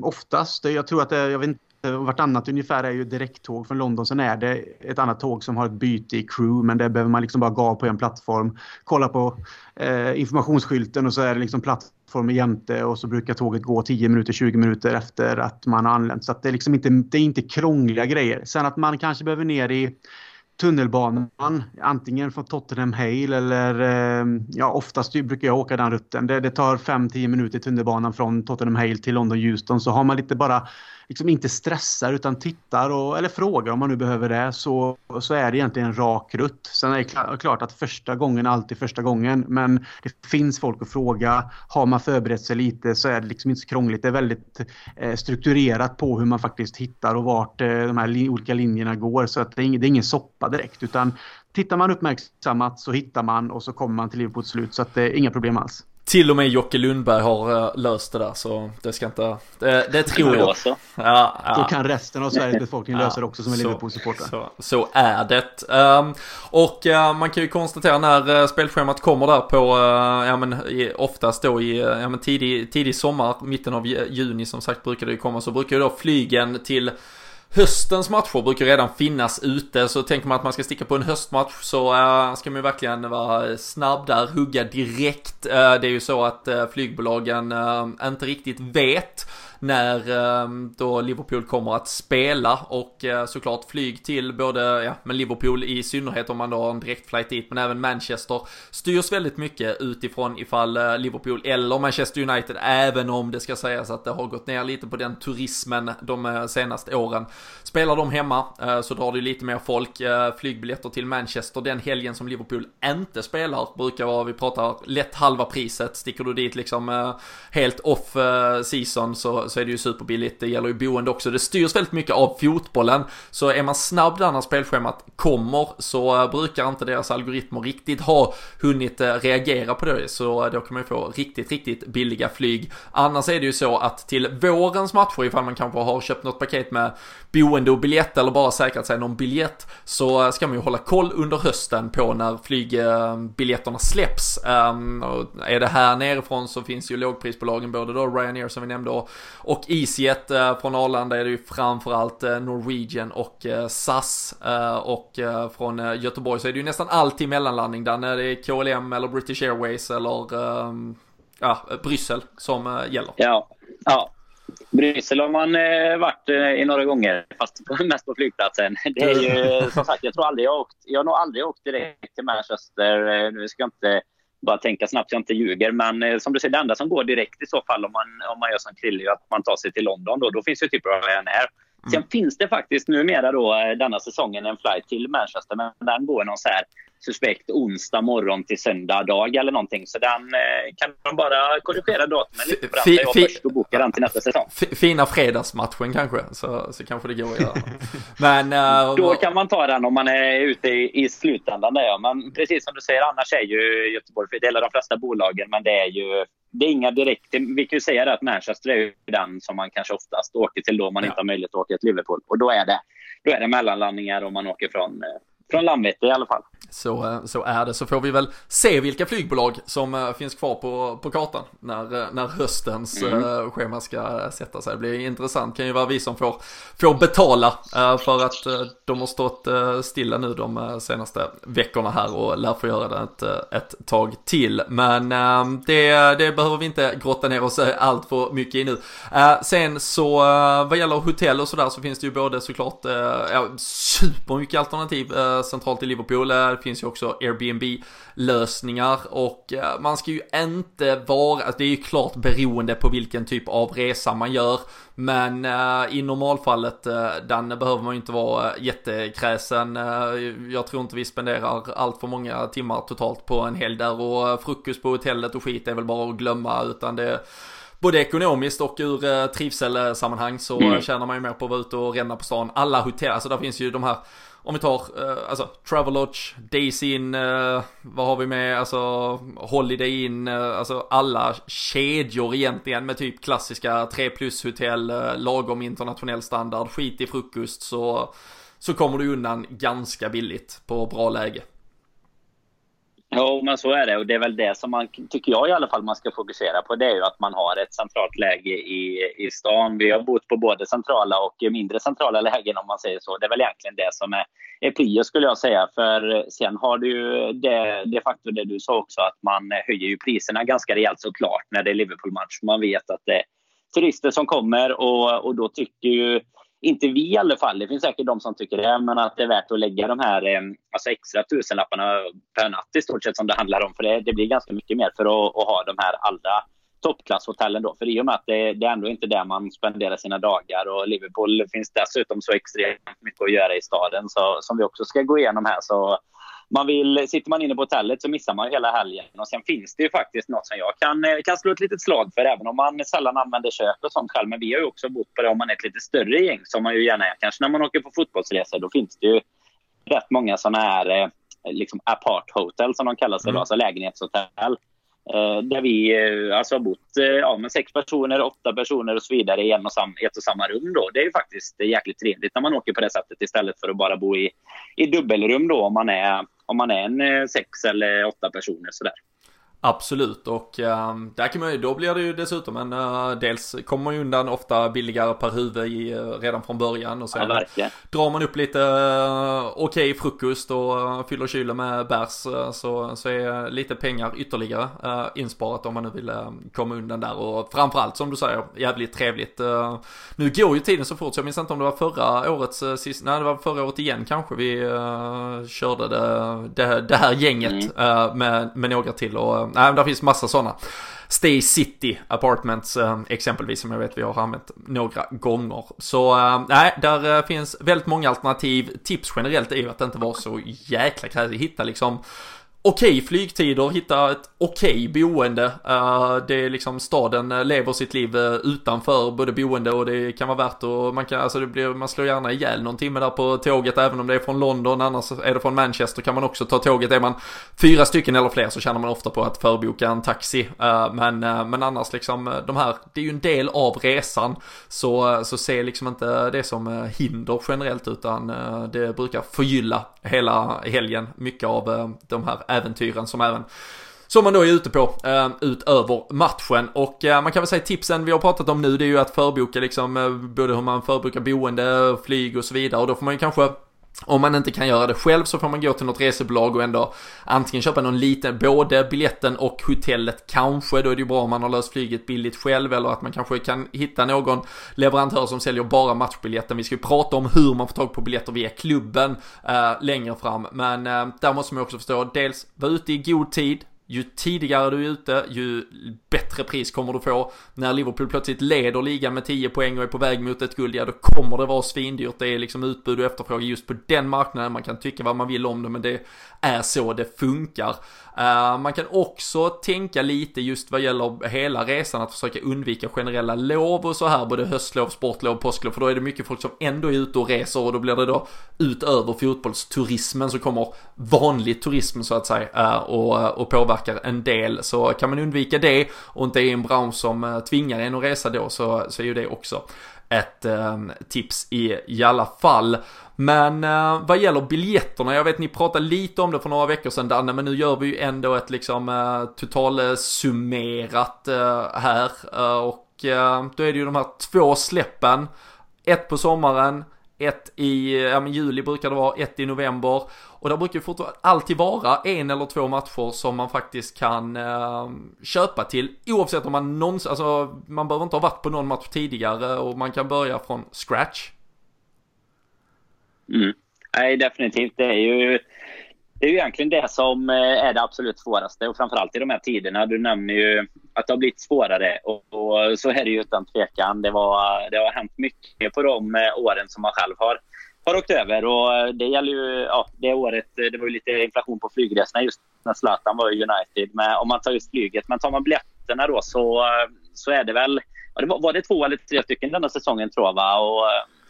oftast, jag tror att det, jag vet inte vartannat ungefär är ju direkttåg från London. Sen är det ett annat tåg som har ett byte i crew men det behöver man liksom bara gå av på en plattform. Kolla på eh, informationsskylten och så är det liksom plattformen jämte och så brukar tåget gå 10 minuter, 20 minuter efter att man har anlänt. Så det är liksom inte, det är inte krångliga grejer. Sen att man kanske behöver ner i tunnelbanan, antingen från Tottenham Hale eller eh, ja, oftast brukar jag åka den rutten. Det, det tar 5-10 minuter i tunnelbanan från Tottenham Hale till London-Houston. så har man lite bara liksom inte stressar utan tittar och, eller frågar om man nu behöver det så, så är det egentligen en rak rutt. Sen är det klart att första gången alltid första gången men det finns folk att fråga. Har man förberett sig lite så är det liksom inte så krångligt. Det är väldigt eh, strukturerat på hur man faktiskt hittar och vart eh, de här li olika linjerna går så att det är, ingen, det är ingen soppa direkt utan tittar man uppmärksammat så hittar man och så kommer man till Liverpools slut så att det är inga problem alls. Till och med Jocke Lundberg har uh, löst det där så det ska inte, det, det tror jag. Ja, ja. Då kan resten av Sveriges befolkning lösa det också som är Liverpool-supportrar. Så, så, är det. Um, och uh, man kan ju konstatera när uh, spelschemat kommer där på, ja men i, oftast då i, ja men tidig, tidig sommar, mitten av juni som sagt brukar det ju komma, så brukar ju då flygen till Höstens matcher brukar redan finnas ute, så tänker man att man ska sticka på en höstmatch så äh, ska man ju verkligen vara snabb där, hugga direkt. Äh, det är ju så att äh, flygbolagen inte riktigt vet när ehm, då Liverpool kommer att spela och eh, såklart flyg till både, ja men Liverpool i synnerhet om man då har en direktflight dit men även Manchester styrs väldigt mycket utifrån ifall eh, Liverpool eller Manchester United även om det ska sägas att det har gått ner lite på den turismen de eh, senaste åren. Spelar de hemma så drar det lite mer folk, flygbiljetter till Manchester den helgen som Liverpool inte spelar brukar vara, vi pratar lätt halva priset, sticker du dit liksom helt off season så så är det ju superbilligt. Det gäller ju boende också. Det styrs väldigt mycket av fotbollen. Så är man snabb där när spelschemat kommer så eh, brukar inte deras algoritmer riktigt ha hunnit eh, reagera på det. Så eh, då kan man ju få riktigt, riktigt billiga flyg. Annars är det ju så att till vårens matcher, ifall man kanske har köpt något paket med boende och biljett eller bara säkrat sig någon biljett, så ska man ju hålla koll under hösten på när flygbiljetterna släpps. Ehm, är det här nerifrån så finns ju lågprisbolagen, både då Ryanair som vi nämnde och och EasyJet eh, från Arlanda är det ju framförallt eh, Norwegian och eh, SAS. Och från Göteborg så är det ju nästan alltid mellanlandning där när det är KLM eller British Airways eller ehm, ja, Bryssel som gäller. Ja, ja. Bryssel har man varit i några gånger, fast mest på flygplatsen. Det är ju som sagt, jag tror aldrig jag åkt, jag har nog aldrig åkt direkt till Manchester. Nu ska jag inte bara tänka snabbt så jag inte ljuger. Men eh, som du säger, det enda som går direkt i så fall om man, om man gör som Krille, att man tar sig till London. Då, då finns ju typ Ryanair. Mm. Sen finns det faktiskt numera då eh, denna säsongen en flight till Manchester, men den går någon så här suspekt onsdag morgon till söndag dag eller någonting. Så den eh, kan de bara korrigera datumen lite på den. Jag först och bokar den till nästa säsong. Fina fredagsmatchen kanske, så, så kanske det går att göra. Men, uh, Då kan man ta den om man är ute i, i slutändan där ja. Men precis som du säger, annars är ju Göteborg, för det gäller de flesta bolagen, men det är ju det är inga direkt, vi kan ju säga det att Manchester är ju den som man kanske oftast åker till då man ja. inte har möjlighet att åka till Liverpool. Och då är det, då är det mellanlandningar om man åker från, eh, från Landvetter i alla fall. Så, eh, så är det, så får vi väl se vilka flygbolag som uh, finns kvar på, på kartan när, uh, när höstens mm. schema ska sätta sig. Det blir intressant, kan ju vara vi som får, får betala för att de har stått stilla nu de senaste veckorna här och lär få göra det ett, ett tag till. Men det, det behöver vi inte grotta ner oss allt för mycket i nu. Sen så vad gäller hotell och sådär så finns det ju både såklart ja, supermycket alternativ centralt i Liverpool det finns ju också Airbnb-lösningar och eh, man ska ju inte vara, alltså det är ju klart beroende på vilken typ av resa man gör. Men eh, i normalfallet, eh, Danne, behöver man ju inte vara jättekräsen. jag tror inte vi spenderar allt för många timmar totalt på en helg där och frukost på hotellet och skit är väl bara att glömma utan det både ekonomiskt och ur eh, trivselsammanhang så mm. tjänar man ju mer på att vara ute och ränna på stan. Alla hotell, alltså där finns ju de här om vi tar, eh, alltså Travelodge, Days In, eh, vad har vi med, alltså Holiday In, eh, alltså alla kedjor egentligen med typ klassiska 3 plus hotell, eh, lagom internationell standard, skit i frukost så, så kommer du undan ganska billigt på bra läge. Jo, men så är det. Och det är väl det som man, tycker jag i alla fall, man ska fokusera på. Det är ju att man har ett centralt läge i, i stan. Vi har bott på både centrala och mindre centrala lägen om man säger så. Det är väl egentligen det som är, är prio skulle jag säga. För sen har du ju det, det faktum det du sa också att man höjer ju priserna ganska rejält såklart när det är Liverpool-match. Man vet att det är turister som kommer och, och då tycker ju inte vi i alla fall, det finns säkert de som tycker det, men att det är värt att lägga de här eh, alltså extra tusenlapparna per natt i stort sett som det handlar om. För det, det blir ganska mycket mer för att, att ha de här allra toppklasshotellen då. För i och med att det, det är ändå inte där man spenderar sina dagar och Liverpool finns dessutom så extremt mycket att göra i staden så, som vi också ska gå igenom här. Så man vill, sitter man inne på hotellet så missar man hela helgen. Och sen finns det ju faktiskt något som jag kan, eh, kan slå ett litet slag för, även om man sällan använder kök och sånt själv. Men vi har ju också bott på det om man är ett lite större gäng, som man ju gärna är. Kanske när man åker på fotbollsresor, då finns det ju rätt många sådana här eh, liksom apart hotel som de kallar sig, mm. alltså lägenhetshotell. Eh, där vi alltså har bott ja, med sex personer, åtta personer och så vidare i en och sam, ett och samma rum. Då. Det är ju faktiskt jäkligt trevligt när man åker på det sättet istället för att bara bo i, i dubbelrum då, om man är, om man är en eh, sex eller åtta personer. Sådär. Absolut och äh, där kan man ju, då blir det ju dessutom en, äh, dels kommer man ju undan ofta billigare per huvud i, äh, redan från början och sen ja, drar man upp lite äh, okej okay, frukost och fyller kylen med bärs så, så är lite pengar ytterligare insparat om man nu vill komma undan där och framförallt som du säger jävligt trevligt. nu går ju tiden så fort så jag minns inte om det var förra årets sist, nej det var förra året igen kanske vi körde det, det, det här gänget mm. med, med några till och nej, där finns massa sådana. Stay City Apartments eh, exempelvis som jag vet vi har använt några gånger. Så nej, nej, där eh, finns väldigt många alternativ. Tips generellt är ju att det inte var så jäkla krävigt. Hitta liksom okej okay flygtider, hitta ett okej okay boende. Uh, det är liksom staden eh, lever sitt liv eh, utanför både boende och det kan vara värt att man kan, alltså det blir, man slår gärna ihjäl någon timme där på tåget även om det är från London, annars är det från Manchester kan man också ta tåget. Är man fyra stycken eller fler så tjänar man ofta på att förboka en taxi. Uh, men, men annars liksom de här, det är ju en del av resan. Så, så se liksom inte det som hinder generellt utan det brukar förgylla hela helgen mycket av eh, de här äventyren som även som man då är ute på eh, utöver matchen. Och eh, man kan väl säga tipsen vi har pratat om nu det är ju att förboka liksom eh, både hur man förbokar boende, flyg och så vidare. Och då får man ju kanske om man inte kan göra det själv så får man gå till något resebolag och ändå antingen köpa någon liten, både biljetten och hotellet kanske. Då är det ju bra om man har löst flyget billigt själv eller att man kanske kan hitta någon leverantör som säljer bara matchbiljetten. Vi ska ju prata om hur man får tag på biljetter via klubben eh, längre fram. Men eh, där måste man också förstå, dels vara ute i god tid, ju tidigare du är ute, ju bättre pris kommer du få. När Liverpool plötsligt leder ligan med 10 poäng och är på väg mot ett guld, ja då kommer det vara svindyrt. Det är liksom utbud och efterfrågan just på den marknaden. Man kan tycka vad man vill om det, men det är så det funkar. Uh, man kan också tänka lite just vad gäller hela resan att försöka undvika generella lov och så här, både höstlov, sportlov, påsklov, för då är det mycket folk som ändå är ute och reser och då blir det då utöver fotbollsturismen så kommer vanlig turism så att säga uh, och, eh, och påverkar en del. Så kan man undvika det och inte är i en bransch som tvingar en att resa då så, så är ju det också ett tips i, i alla fall. Men eh, vad gäller biljetterna, jag vet ni pratade lite om det för några veckor sedan Danne, men nu gör vi ju ändå ett liksom eh, totalsummerat eh, här. Eh, och eh, då är det ju de här två släppen. Ett på sommaren, ett i ja, men juli brukar det vara, ett i november. Och det brukar fortfarande alltid vara en eller två matcher som man faktiskt kan eh, köpa till. Oavsett om man någonsin, alltså man behöver inte ha varit på någon match tidigare och man kan börja från scratch. Mm. Nej, definitivt. Det är ju det är ju egentligen det som eh, är det absolut svåraste och framförallt i de här tiderna. Du nämner ju att det har blivit svårare och, och så är det ju utan tvekan. Det, var, det har hänt mycket på de eh, åren som man själv har har åkt över och eh, det gäller ju, ja, det året, det var ju lite inflation på flygresorna just när Zlatan var i United. Men om man tar just flyget, men tar man biljetterna då så, så är det väl, var, var, det två eller tre stycken denna säsongen tror jag va? Och,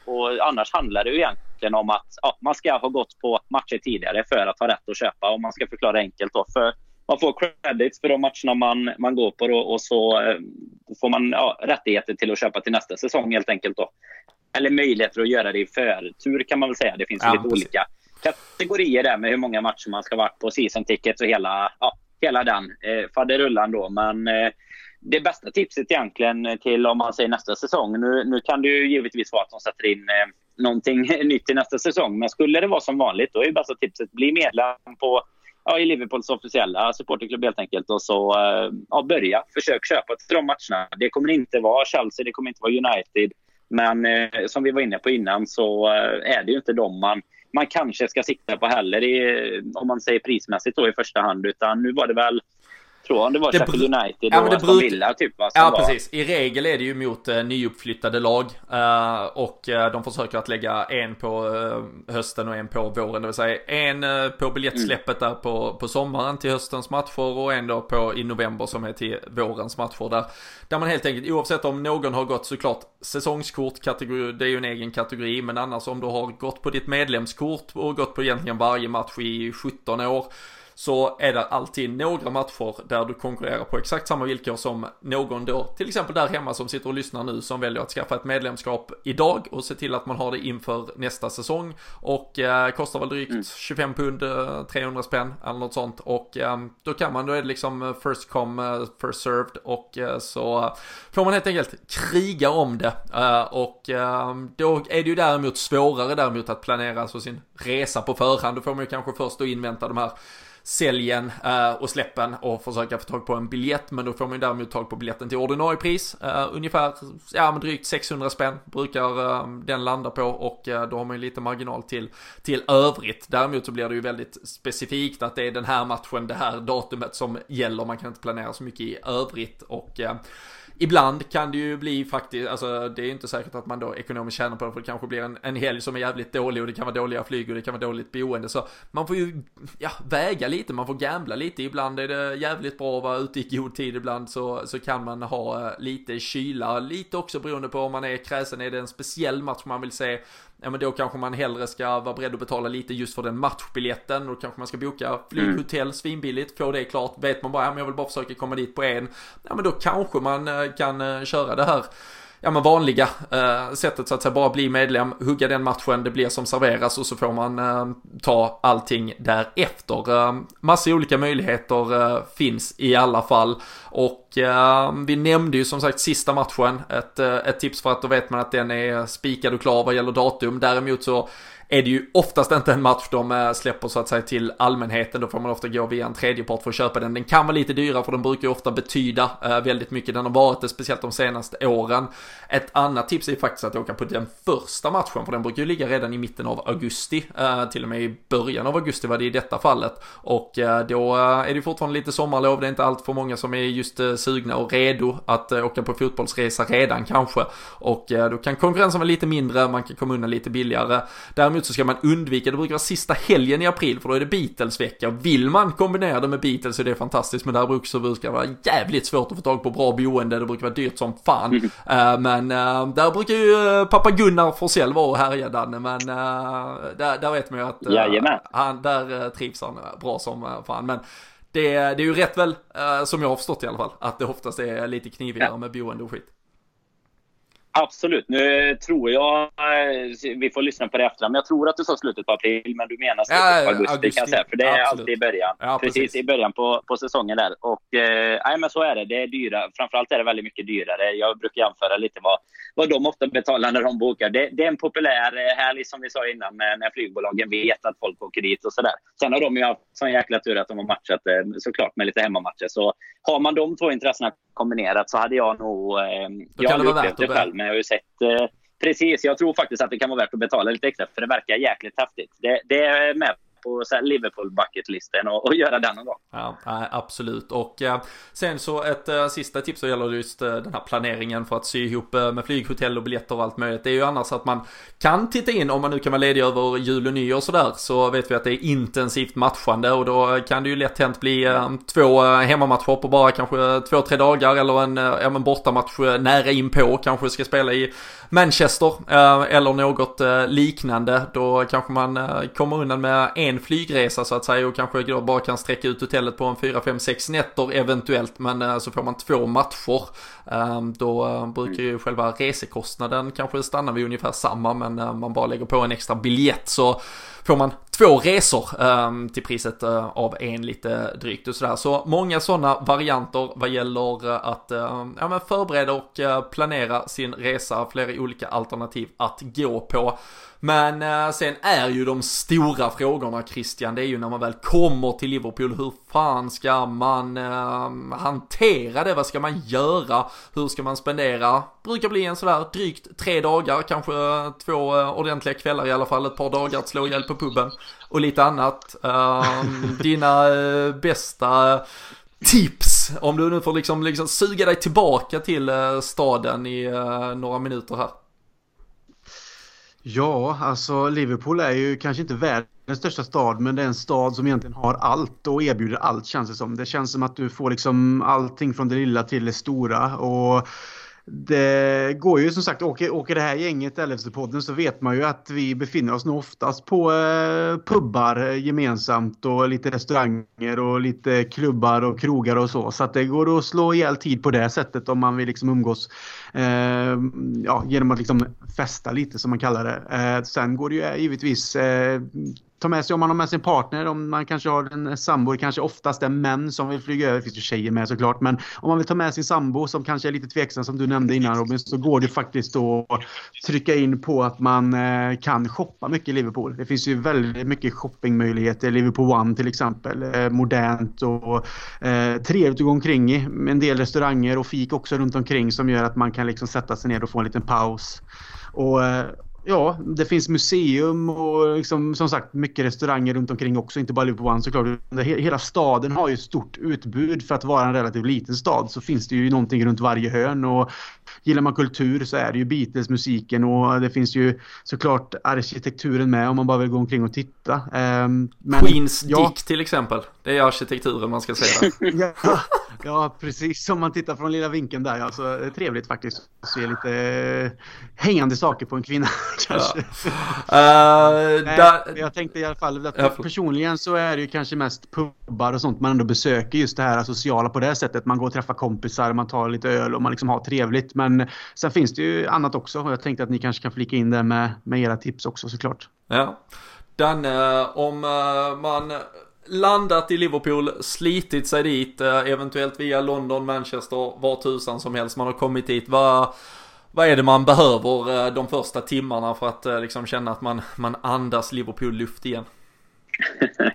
och annars handlar det ju egentligen om att ja, man ska ha gått på matcher tidigare för att ha rätt att köpa och man ska förklara enkelt då. För man får credits för de matcherna man, man går på då, och så eh, får man ja, rättigheter till att köpa till nästa säsong helt enkelt. Då eller möjligheter att göra det i förtur kan man väl säga. Det finns ja, lite precis. olika kategorier där med hur många matcher man ska ha varit på season tickets och hela, ja, hela den eh, faderullan då. Men eh, det bästa tipset egentligen till om man säger nästa säsong. Nu, nu kan det ju givetvis vara att de sätter in eh, någonting nytt till nästa säsong. Men skulle det vara som vanligt då är bästa tipset bli medlem på ja, i Liverpools officiella supporterklubb helt enkelt. Och så eh, ja, börja. Försök köpa till de matcherna. Det kommer inte vara Chelsea, det kommer inte vara United. Men eh, som vi var inne på innan så eh, är det ju inte dem man, man kanske ska sikta på heller i, om man säger prismässigt då i första hand. Utan nu var det väl tror han det var det Sheffield United ja, och Aston Villa typ. Va, ja, var... precis. I regel är det ju mot uh, nyuppflyttade lag. Uh, och uh, de försöker att lägga en på uh, hösten och en på våren. Det vill säga en på biljettsläppet mm. där på, på sommaren till höstens matcher och en då på i november som är till vårens matcher. Där, där man helt enkelt, oavsett om någon har gått såklart säsongskort, kategori, det är ju en egen kategori. Men annars om du har gått på ditt medlemskort och gått på egentligen varje match i 17 år så är det alltid några matcher där du konkurrerar på exakt samma villkor som någon då, till exempel där hemma som sitter och lyssnar nu som väljer att skaffa ett medlemskap idag och se till att man har det inför nästa säsong. Och eh, kostar väl drygt mm. 25 pund, 300 eh, spänn eller något sånt. Och eh, då kan man, då är det liksom eh, first come, eh, first served och eh, så får man helt enkelt kriga om det. Och då är det ju däremot svårare däremot att planera alltså sin resa på förhand, då får man ju kanske först då invänta de här säljen eh, och släppen och försöka få tag på en biljett. Men då får man ju däremot tag på biljetten till ordinarie pris. Eh, ungefär, ja men drygt 600 spänn brukar eh, den landa på och då har man ju lite marginal till, till övrigt. Däremot så blir det ju väldigt specifikt att det är den här matchen, det här datumet som gäller. Man kan inte planera så mycket i övrigt och Ibland kan det ju bli faktiskt, alltså det är inte säkert att man då ekonomiskt tjänar på det för det kanske blir en, en helg som är jävligt dålig och det kan vara dåliga flyg och det kan vara dåligt boende. Så man får ju, ja, väga lite, man får gambla lite, ibland är det jävligt bra att vara ute i god tid, ibland så, så kan man ha eh, lite kyla, lite också beroende på om man är kräsen, är det en speciell match man vill se? Ja men då kanske man hellre ska vara beredd att betala lite just för den matchbiljetten. Då kanske man ska boka flyghotell mm. svinbilligt, få det klart. Vet man bara, ja men jag vill bara försöka komma dit på en. Ja men då kanske man eh, kan eh, köra det här ja men vanliga eh, sättet så att säga bara bli medlem, hugga den matchen, det blir som serveras och så får man eh, ta allting därefter. Eh, massa olika möjligheter eh, finns i alla fall och eh, vi nämnde ju som sagt sista matchen, ett, eh, ett tips för att då vet man att den är spikad och klar vad gäller datum. Däremot så är det ju oftast inte en match de eh, släpper så att säga till allmänheten. Då får man ofta gå via en tredjepart för att köpa den. Den kan vara lite dyrare för den brukar ju ofta betyda eh, väldigt mycket. Den har varit det, speciellt de senaste åren. Ett annat tips är faktiskt att åka på den första matchen, för den brukar ju ligga redan i mitten av augusti. Eh, till och med i början av augusti var det i detta fallet. Och då är det fortfarande lite sommarlov, det är inte allt för många som är just sugna och redo att åka på fotbollsresa redan kanske. Och då kan konkurrensen vara lite mindre, man kan komma undan lite billigare. Däremot Däremot så ska man undvika, det brukar vara sista helgen i april för då är det Beatles-vecka. Vill man kombinera det med Beatles så är det fantastiskt men där brukar det vara jävligt svårt att få tag på bra boende, det brukar vara dyrt som fan. Mm. Uh, men uh, där brukar ju uh, pappa Gunnar Forsell vara och härja Danne men där, där vet man ju att han, där trivs han bra som fan. Men det, det är ju rätt väl, som jag har förstått i alla fall, att det oftast är lite knivigare ja. med boende och skit. Absolut. Nu tror jag, eh, vi får lyssna på det efterhand, men jag tror att du sa slutet på april, men du menar slutet ja, på augusti, augusti, kan jag säga. För det är Absolut. alltid i början. Ja, precis. precis. i början på, på säsongen där. Och eh, nej, men så är det. Det är dyra. Framförallt är det väldigt mycket dyrare. Jag brukar jämföra lite vad, vad de ofta betalar när de bokar. Det, det är en populär eh, helg, som vi sa innan, med, när flygbolagen vet att folk åker dit och sådär. Sen har de ju haft sån jäkla tur att de har matchat såklart med lite hemmamatcher. Så har man de två intressena kombinerat så hade jag nog... Eh, jag har upplevt det själv, men jag har ju sett... Eh, precis, jag tror faktiskt att det kan vara värt att betala lite extra för det verkar jäkligt häftigt. Det, det är med på Liverpool bucketlisten och, och göra den någon gång. Ja, absolut. Och eh, sen så ett eh, sista tips så gäller just eh, den här planeringen för att sy ihop med flyghotell och biljetter och allt möjligt. Det är ju annars att man kan titta in om man nu kan vara ledig över jul och nyår och sådär så vet vi att det är intensivt matchande och då kan det ju lätt hänt bli två hemmamatcher på bara kanske två, tre dagar eller en, ja, men bortamatch nära inpå kanske ska spela i Manchester eh, eller något eh, liknande. Då kanske man eh, kommer undan med en flygresa så att säga och kanske då bara kan sträcka ut hotellet på en 4, 5, 6 nätter eventuellt men så får man två matcher. Ehm, då eh, brukar ju själva resekostnaden kanske stanna vid ungefär samma men eh, man bara lägger på en extra biljett så får man två resor ehm, till priset eh, av en lite drygt och sådär. Så många sådana varianter vad gäller att ehm, ja, men förbereda och planera sin resa, flera olika alternativ att gå på. Men eh, sen är ju de stora frågorna Christian, det är ju när man väl kommer till Liverpool, hur fan ska man eh, hantera det? Vad ska man göra? Hur ska man spendera? Brukar bli en sådär drygt tre dagar, kanske två eh, ordentliga kvällar i alla fall, ett par dagar att slå ihjäl på puben och lite annat. Ehm, dina eh, bästa tips om du nu får liksom, liksom suga dig tillbaka till eh, staden i eh, några minuter här. Ja, alltså Liverpool är ju kanske inte världens största stad men det är en stad som egentligen har allt och erbjuder allt känns det som. Det känns som att du får liksom allting från det lilla till det stora och det går ju som sagt, åker, åker det här gänget LFC-podden så vet man ju att vi befinner oss nog oftast på eh, pubbar eh, gemensamt och lite restauranger och lite klubbar och krogar och så. Så att det går att slå ihjäl tid på det sättet om man vill liksom umgås eh, ja, genom att liksom festa lite som man kallar det. Eh, sen går det ju eh, givetvis eh, ta med sig om man har med sin partner, om man kanske har en sambo, kanske oftast är män som vill flyga över, det finns ju tjejer med såklart, men om man vill ta med sin sambo som kanske är lite tveksam som du nämnde innan Robin, så går det faktiskt att trycka in på att man eh, kan shoppa mycket i Liverpool. Det finns ju väldigt mycket shoppingmöjligheter, Liverpool One till exempel, eh, modernt och eh, trevligt att gå omkring i. En del restauranger och fik också runt omkring som gör att man kan liksom sätta sig ner och få en liten paus. Och eh, ja, det finns museum och liksom, som sagt mycket restauranger runt omkring också, inte bara Liverpool One såklart. Hela staden har ju ett stort utbud för att vara en relativt liten stad så finns det ju någonting runt varje hörn och gillar man kultur så är det ju Beatles-musiken och det finns ju såklart arkitekturen med om man bara vill gå omkring och titta. Men, Queens ja. Dick till exempel, det är arkitekturen man ska säga. ja, ja, precis som man tittar från lilla vinkeln där. Alltså, det är trevligt faktiskt att se lite eh, hängande saker på en kvinna kanske. Ja. Uh, Nej, jag tänkte i alla fall att ja, personligen så är det ju kanske mest pubbar och sånt man ändå besöker just det här sociala på det sättet. Man går och träffar kompisar, man tar lite öl och man liksom har trevligt. Men sen finns det ju annat också och jag tänkte att ni kanske kan flika in det med, med era tips också såklart. Ja. Danne, om uh, man landat i Liverpool, slitit sig dit, uh, eventuellt via London, Manchester, var tusan som helst man har kommit dit. Vad vad är det man behöver eh, de första timmarna för att eh, liksom känna att man, man andas Liverpool-luft igen?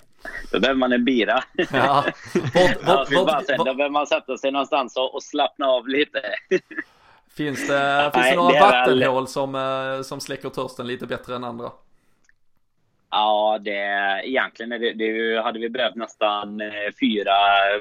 Då behöver man en bira. Ja. Bort, bort, ja, bara då behöver man sätta sig någonstans och, och slappna av lite. Finns det, finns det några det vattenhål väl... som, eh, som släcker törsten lite bättre än andra? Ja, det, egentligen är det, det, hade vi behövt nästan fyra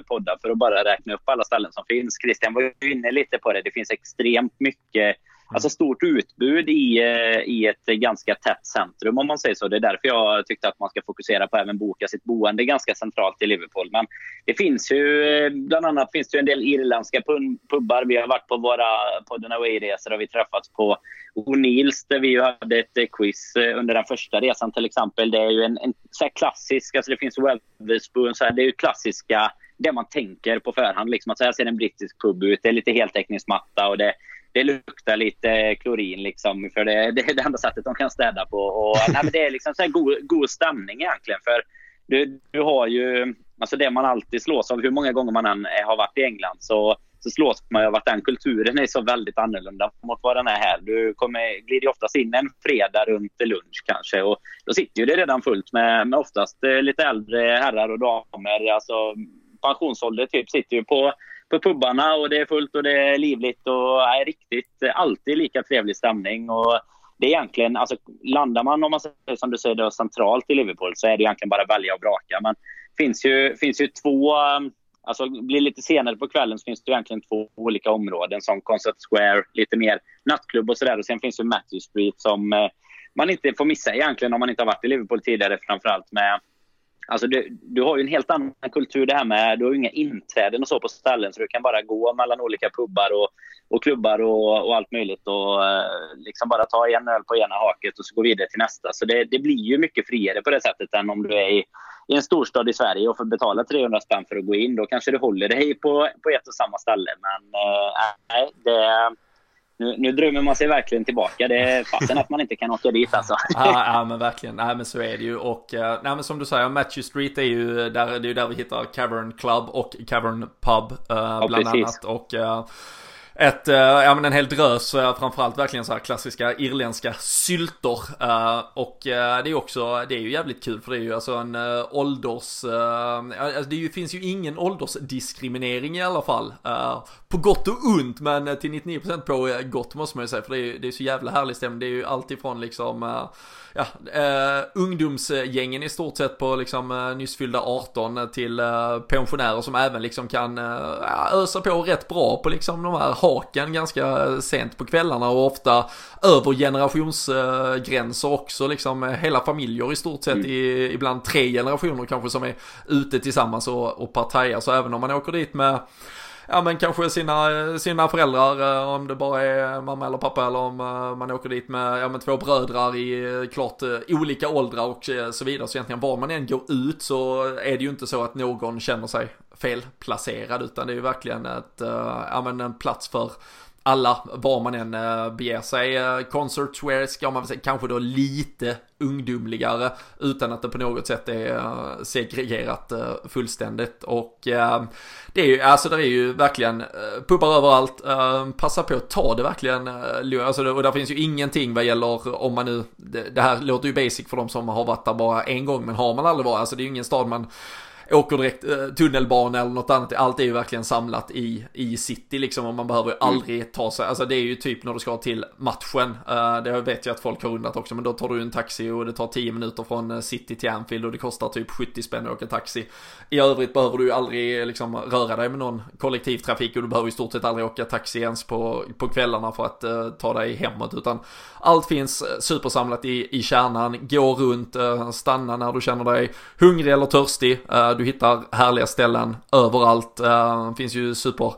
poddar för att bara räkna upp alla ställen som finns. Christian var ju inne lite på det. Det finns extremt mycket Mm. alltså stort utbud i, eh, i ett ganska tätt centrum om man säger så. Det är därför jag tyckte att man ska fokusera på att även boka sitt boende ganska centralt i Liverpool. Men det finns ju, eh, bland annat finns det en del irländska pubbar. Vi har varit på våra podden Away-resor och vi träffats på O'Neills där vi hade ett eh, quiz under den första resan till exempel. Det är ju en, en så klassisk, alltså det finns Weatherspoon, så här, det är ju klassiska det man tänker på förhand. Liksom att så här ser en brittisk pub ut. Det är lite heltäckningsmatta och det, det luktar lite klorin liksom, för det, det är det enda sättet de kan städa på. Och, nej, men det är liksom så god, god stämning egentligen. För du, du har ju, alltså det man alltid slås av, hur många gånger man än har varit i England, så, så slås man av att den kulturen är så väldigt annorlunda mot vad den är här. Du kommer, glider oftast in en fredag runt lunch kanske och då sitter ju det redan fullt med, med oftast eh, lite äldre herrar och damer. Alltså pensionsålder typ sitter ju på på pubbarna och det är fullt och det är livligt och är riktigt alltid lika trevlig stämning. Och det är egentligen, alltså landar man om man säger som du säger då, centralt i Liverpool så är det egentligen bara att välja och vraka. Men det finns ju, finns ju två, um, alltså blir lite senare på kvällen så finns det egentligen två olika områden som Concert Square, lite mer nattklubb och sådär. Och sen finns ju Matthew Street som eh, man inte får missa egentligen om man inte har varit i Liverpool tidigare framförallt med Alltså du, du har ju en helt annan kultur det här med, du har ju inga inträden och så på ställen så du kan bara gå mellan olika pubbar och, och klubbar och, och allt möjligt och eh, liksom bara ta en öl på ena haket och så gå vidare till nästa. Så det, det blir ju mycket friare på det sättet än om du är i, i en storstad i Sverige och får betala 300 spänn för att gå in. Då kanske du håller dig på, på ett och samma ställe. Men eh, nej, det nu, nu drömmer man sig verkligen tillbaka. Det är fasen att man inte kan åka dit alltså. ja, ja, men verkligen. Nej, men så är det ju. Och uh, nej, men som du säger, Matthew Street är ju där, det är ju där vi hittar Cavern Club och Cavern Pub uh, ja, bland precis. annat. Och uh, ett, ja men en hel drös, framförallt verkligen så här klassiska irländska syltor. Och det är också, det är ju jävligt kul för det är ju alltså en ålders, alltså det finns ju ingen åldersdiskriminering i alla fall. På gott och ont, men till 99% på gott måste man ju säga, för det är det är så jävla härlig stämning. Det är ju alltifrån liksom ja, eh, ungdomsgängen i stort sett på liksom eh, nyss fyllda 18 till eh, pensionärer som även liksom kan eh, ösa på rätt bra på liksom de här haken ganska sent på kvällarna och ofta över generationsgränser också liksom hela familjer i stort sett mm. i, ibland tre generationer kanske som är ute tillsammans och, och partajar så även om man åker dit med ja men kanske sina, sina föräldrar, eh, om det bara är mamma eller pappa eller om eh, man åker dit med, ja men två brödrar i eh, klart olika åldrar och så vidare. Så egentligen var man än går ut så är det ju inte så att någon känner sig felplacerad utan det är ju verkligen ett, ja men en plats för alla, var man än eh, beger sig. Eh, Concert Concertswear ska man väl säga, kanske då lite ungdomligare utan att det på något sätt är eh, segregerat fullständigt. Och det är ju, alltså det är ju verkligen uh, pubbar överallt. passa på att ta det verkligen. alltså och där finns ju ingenting vad gäller om man nu, det, det här låter ju basic för de som har varit där bara en gång men har man aldrig varit, alltså det är ju ingen stad man åker direkt eh, tunnelbana eller något annat. Allt är ju verkligen samlat i, i city liksom och man behöver ju mm. aldrig ta sig, alltså det är ju typ när du ska till matchen. Uh, det vet jag att folk har undrat också men då tar du en taxi och det tar 10 minuter från eh, city till Anfield och det kostar typ 70 spänn att åka taxi. I övrigt behöver du ju aldrig liksom röra dig med någon kollektivtrafik och du behöver i stort sett aldrig åka taxi ens på, på kvällarna för att uh, ta dig hemåt utan allt finns supersamlat i, i kärnan, gå runt, stanna när du känner dig hungrig eller törstig du hittar härliga ställen överallt. Det finns ju super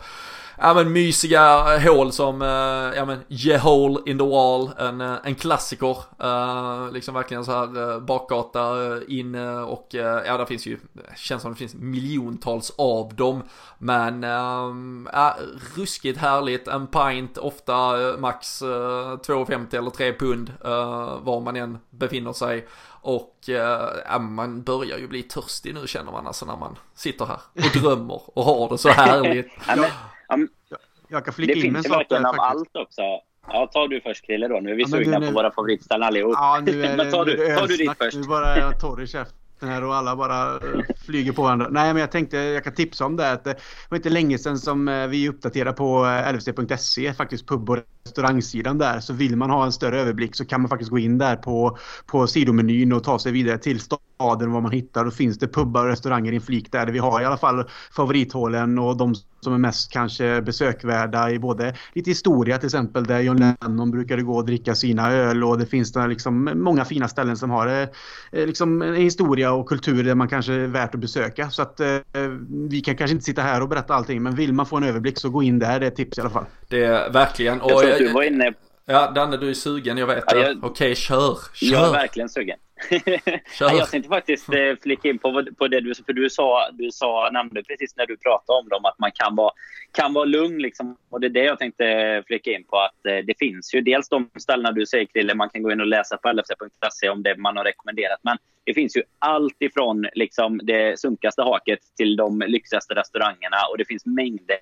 ja men mysiga hål som, eh, ja men yeah Hole in the Wall, en, eh, en klassiker. Uh, liksom verkligen så här bakgata in och ja det finns ju, känns som det finns miljontals av dem. Men ja, ruskigt härligt, en pint, ofta max 2,50 eller 3 pund var man än befinner sig. Och ja, man börjar ju bli törstig nu känner man alltså när man sitter här och drömmer och har det så härligt. Um, jag kan flika in en sak Det finns verkligen av allt också. Ja, ta du först Krille då. Nu är vi ja, sugna på våra favoritställen allihop. Ja, nu är det, tar du, tar du ditt först. Nu bara är jag torr i käften här och alla bara eh, flyger på varandra. Nej, men jag tänkte jag kan tipsa om det. Att det var inte länge sedan som eh, vi uppdaterade på eh, lfc.se, faktiskt pub och restaurangsidan där. Så vill man ha en större överblick så kan man faktiskt gå in där på, på sidomenyn och ta sig vidare till staden vad man hittar. Då finns det pubbar och restauranger i en flik där. Vi har i alla fall favorithålen och de som är mest kanske besökvärda i både lite historia till exempel där John Lennon brukade gå och dricka sina öl och det finns där liksom många fina ställen som har eh, liksom en historia och kultur där man kanske är värt att besöka. Så att eh, vi kan kanske inte sitta här och berätta allting men vill man få en överblick så gå in där, det är ett tips i alla fall. Det är verkligen. Och jag tror att du var inne Ja, Danne du är sugen, jag vet ja, jag, Okej, kör, kör. Jag är verkligen sugen. kör. jag tänkte faktiskt eh, flika in på, på det du, för du sa, du sa, nämnde precis när du pratade om dem att man kan vara, kan vara lugn. Liksom. Och det är det jag tänkte flika in på. att eh, Det finns ju dels de ställena du säger Krille, man kan gå in och läsa på lfc.se om det man har rekommenderat. Men det finns ju allt ifrån liksom, det sunkaste haket till de lyxigaste restaurangerna och det finns mängder.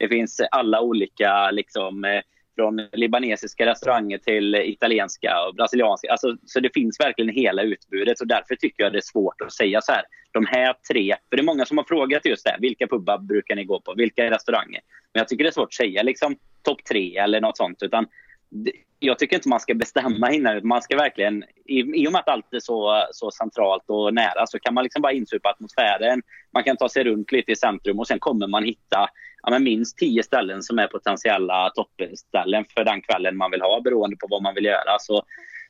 Det finns alla olika liksom, eh, från libanesiska restauranger till italienska och brasilianska. Alltså, så det finns verkligen hela utbudet och därför tycker jag det är svårt att säga så här. De här tre, för det är många som har frågat just det. Vilka pubbar brukar ni gå på? Vilka restauranger? Men jag tycker det är svårt att säga liksom topp tre eller något sånt. Utan jag tycker inte man ska bestämma innan. Man ska verkligen, i, i och med att allt är så, så centralt och nära, så kan man liksom bara insupa atmosfären. Man kan ta sig runt lite i centrum och sen kommer man hitta ja, men minst tio ställen som är potentiella toppställen för den kvällen man vill ha, beroende på vad man vill göra. Så,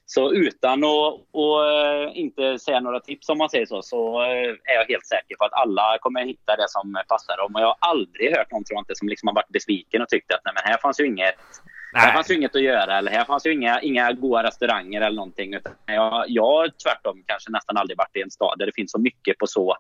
så utan att och, uh, inte säga några tips om man säger så, så uh, är jag helt säker på att alla kommer hitta det som passar dem. Och jag har aldrig hört någon, tror jag inte, som liksom har varit besviken och tyckt att nej, men här fanns ju inget Nej. Här fanns ju inget att göra eller här fanns ju inga, inga goda restauranger eller någonting. Utan jag, jag tvärtom kanske nästan aldrig varit i en stad där det finns så mycket på så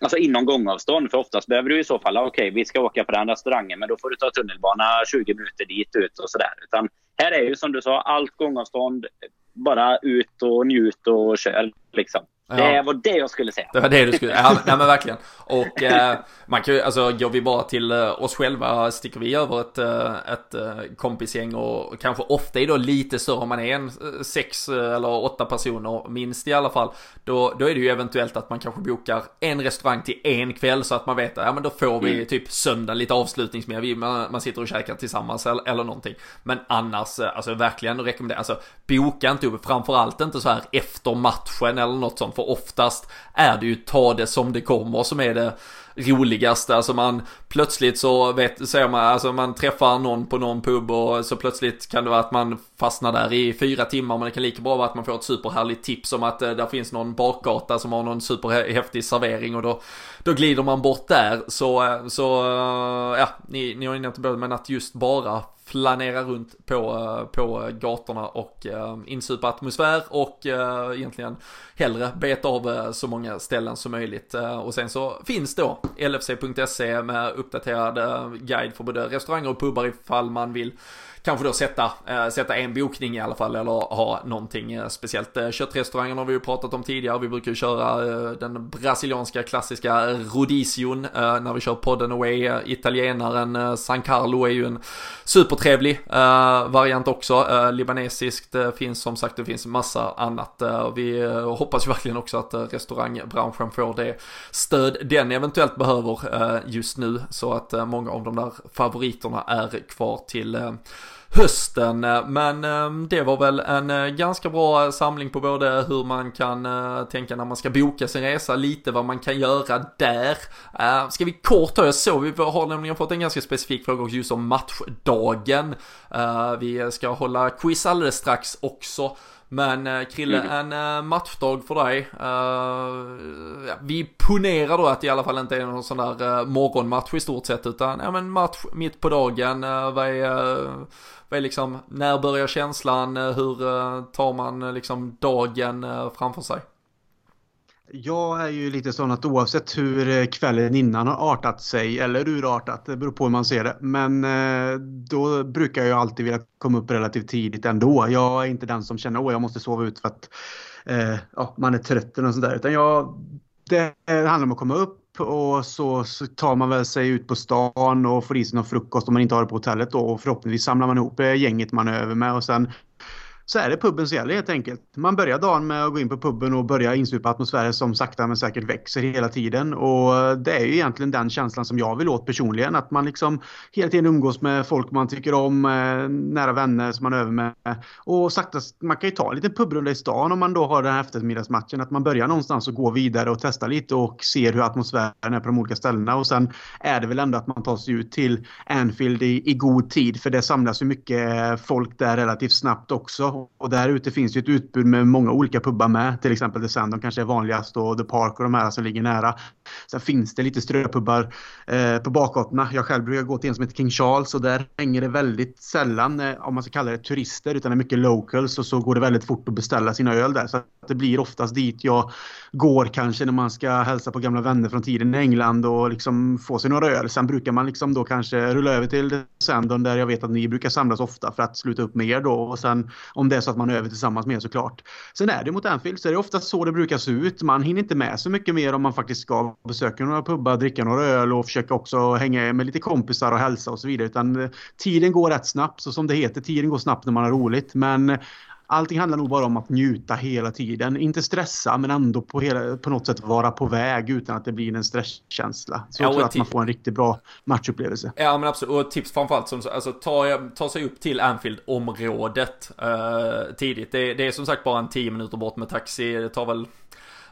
Alltså inom gångavstånd, för oftast behöver du i så fall, okej okay, vi ska åka på den restaurangen men då får du ta tunnelbana 20 minuter dit ut och sådär. Utan här är ju som du sa, allt gångavstånd, bara ut och njut och kör liksom. Det ja. var det jag skulle säga. Det var det du skulle, ja, nej men verkligen. Och eh, man kan ju, alltså går vi bara till eh, oss själva, sticker vi över ett, eh, ett eh, kompisgäng och kanske ofta är då lite större om man är en sex eller åtta personer minst i alla fall. Då, då är det ju eventuellt att man kanske bokar en restaurang till en kväll så att man vet att ja men då får vi mm. typ söndag lite avslutningsmedel, man, man sitter och käkar tillsammans eller, eller någonting. Men annars, alltså verkligen rekommendera, alltså boka inte upp, framförallt inte så här efter matchen eller något sånt för oftast är det ju ta det som det kommer som är det roligaste. Alltså man plötsligt så vet, säger man, alltså man träffar någon på någon pub och så plötsligt kan det vara att man fastnar där i fyra timmar men det kan lika bra vara att man får ett superhärligt tips om att eh, där finns någon bakgata som har någon superhäftig servering och då, då glider man bort där. Så, eh, så eh, ja, ni, ni har ju på det men att just bara flanera runt på, eh, på gatorna och insupa atmosfär och egentligen hellre beta av så många ställen som möjligt. Och sen så finns då lfc.se med uppdaterad guide för både restauranger och pubbar ifall man vill kanske då sätta, eh, sätta en bokning i alla fall eller ha någonting eh, speciellt. Eh, köttrestaurangen har vi ju pratat om tidigare. Vi brukar ju köra eh, den brasilianska klassiska Rodision när vi kör podden away. italienaren San Carlo är ju en supertrevlig variant också. libanesiskt finns som sagt, det finns massa annat. vi hoppas ju verkligen också att restaurangbranschen får det stöd den eventuellt behöver just nu så att många av de där favoriterna är kvar till hösten. Men ehm, det var väl en eh, ganska bra samling på både hur man kan eh, tänka när man ska boka sin resa, lite vad man kan göra där. Eh, ska vi kort jag såg, vi har nämligen fått en ganska specifik fråga just om matchdagen. Vi ska hålla quiz alldeles strax också. Men Krille, mm. en matchdag för dig. Vi ponerar då att det i alla fall inte är någon sån där morgonmatch i stort sett utan ja, men match mitt på dagen. Vad är vad är liksom, när börjar känslan? Eh, hur eh, tar man eh, liksom dagen framför sig? Jag är ju lite sån att oavsett hur kvällen innan har artat sig eller urartat, det beror på hur man ser det. Men då brukar jag alltid vilja komma upp relativt tidigt ändå. Jag är inte den som känner att jag måste sova ut för att eh, ja, man är trött eller sånt där. Utan jag, det handlar om att komma upp och så, så, tar man väl sig ut på stan och får i sig någon frukost om man inte har det på hotellet då. Och förhoppningsvis samlar man ihop eh, gänget man är över med. Och sen så är det puben som gäller helt enkelt. Man börjar dagen med att gå in på puben och börja insupa atmosfären som sakta men säkert växer hela tiden. Och det är ju egentligen den känslan som jag vill åt personligen. Att man liksom hela tiden umgås med folk man tycker om, eh, nära vänner som man är över med. Och sakta, man kan ju ta en liten pubrunda i stan om man då har den här eftermiddagsmatchen. Att man börjar någonstans och går vidare och testar lite och ser hur atmosfären är på de olika ställena. Och sen är det väl ändå att man tar sig ut till Anfield i, i god tid. För det samlas ju mycket eh, folk där relativt snabbt också. Och där ute finns ju ett utbud med många olika pubbar med. Till exempel The Sand, de kanske är vanligast och The Park och de här som ligger nära. Sen finns det lite ströpubbar eh, på bakgatorna. Jag själv brukar gå till en som heter King Charles och där hänger det väldigt sällan, eh, om man ska kalla det turister, utan det är mycket locals och så går det väldigt fort att beställa sina öl där. Så det blir oftast dit jag går kanske när man ska hälsa på gamla vänner från tiden i England och liksom få sig några öl. Sen brukar man liksom då kanske rulla över till Sandon där jag vet att ni brukar samlas ofta för att sluta upp med er då. Och sen om det är så att man är över tillsammans med er såklart. Sen är det mot Anfield så är det oftast så det brukar se ut. Man hinner inte med så mycket mer om man faktiskt ska besöka några pubbar, dricka några öl och försöka också hänga med lite kompisar och hälsa och så vidare. Utan eh, tiden går rätt snabbt. Så som det heter, tiden går snabbt när man har roligt. Men allting handlar nog bara om att njuta hela tiden. Inte stressa men ändå på, hela, på något sätt vara på väg utan att det blir en stresskänsla. Så ja, jag tror att man får en riktigt bra matchupplevelse. Ja men absolut, och tips framförallt som alltså ta, ta sig upp till Anfield-området eh, tidigt. Det, det, är som sagt bara en 10 minuter bort med taxi. Det tar väl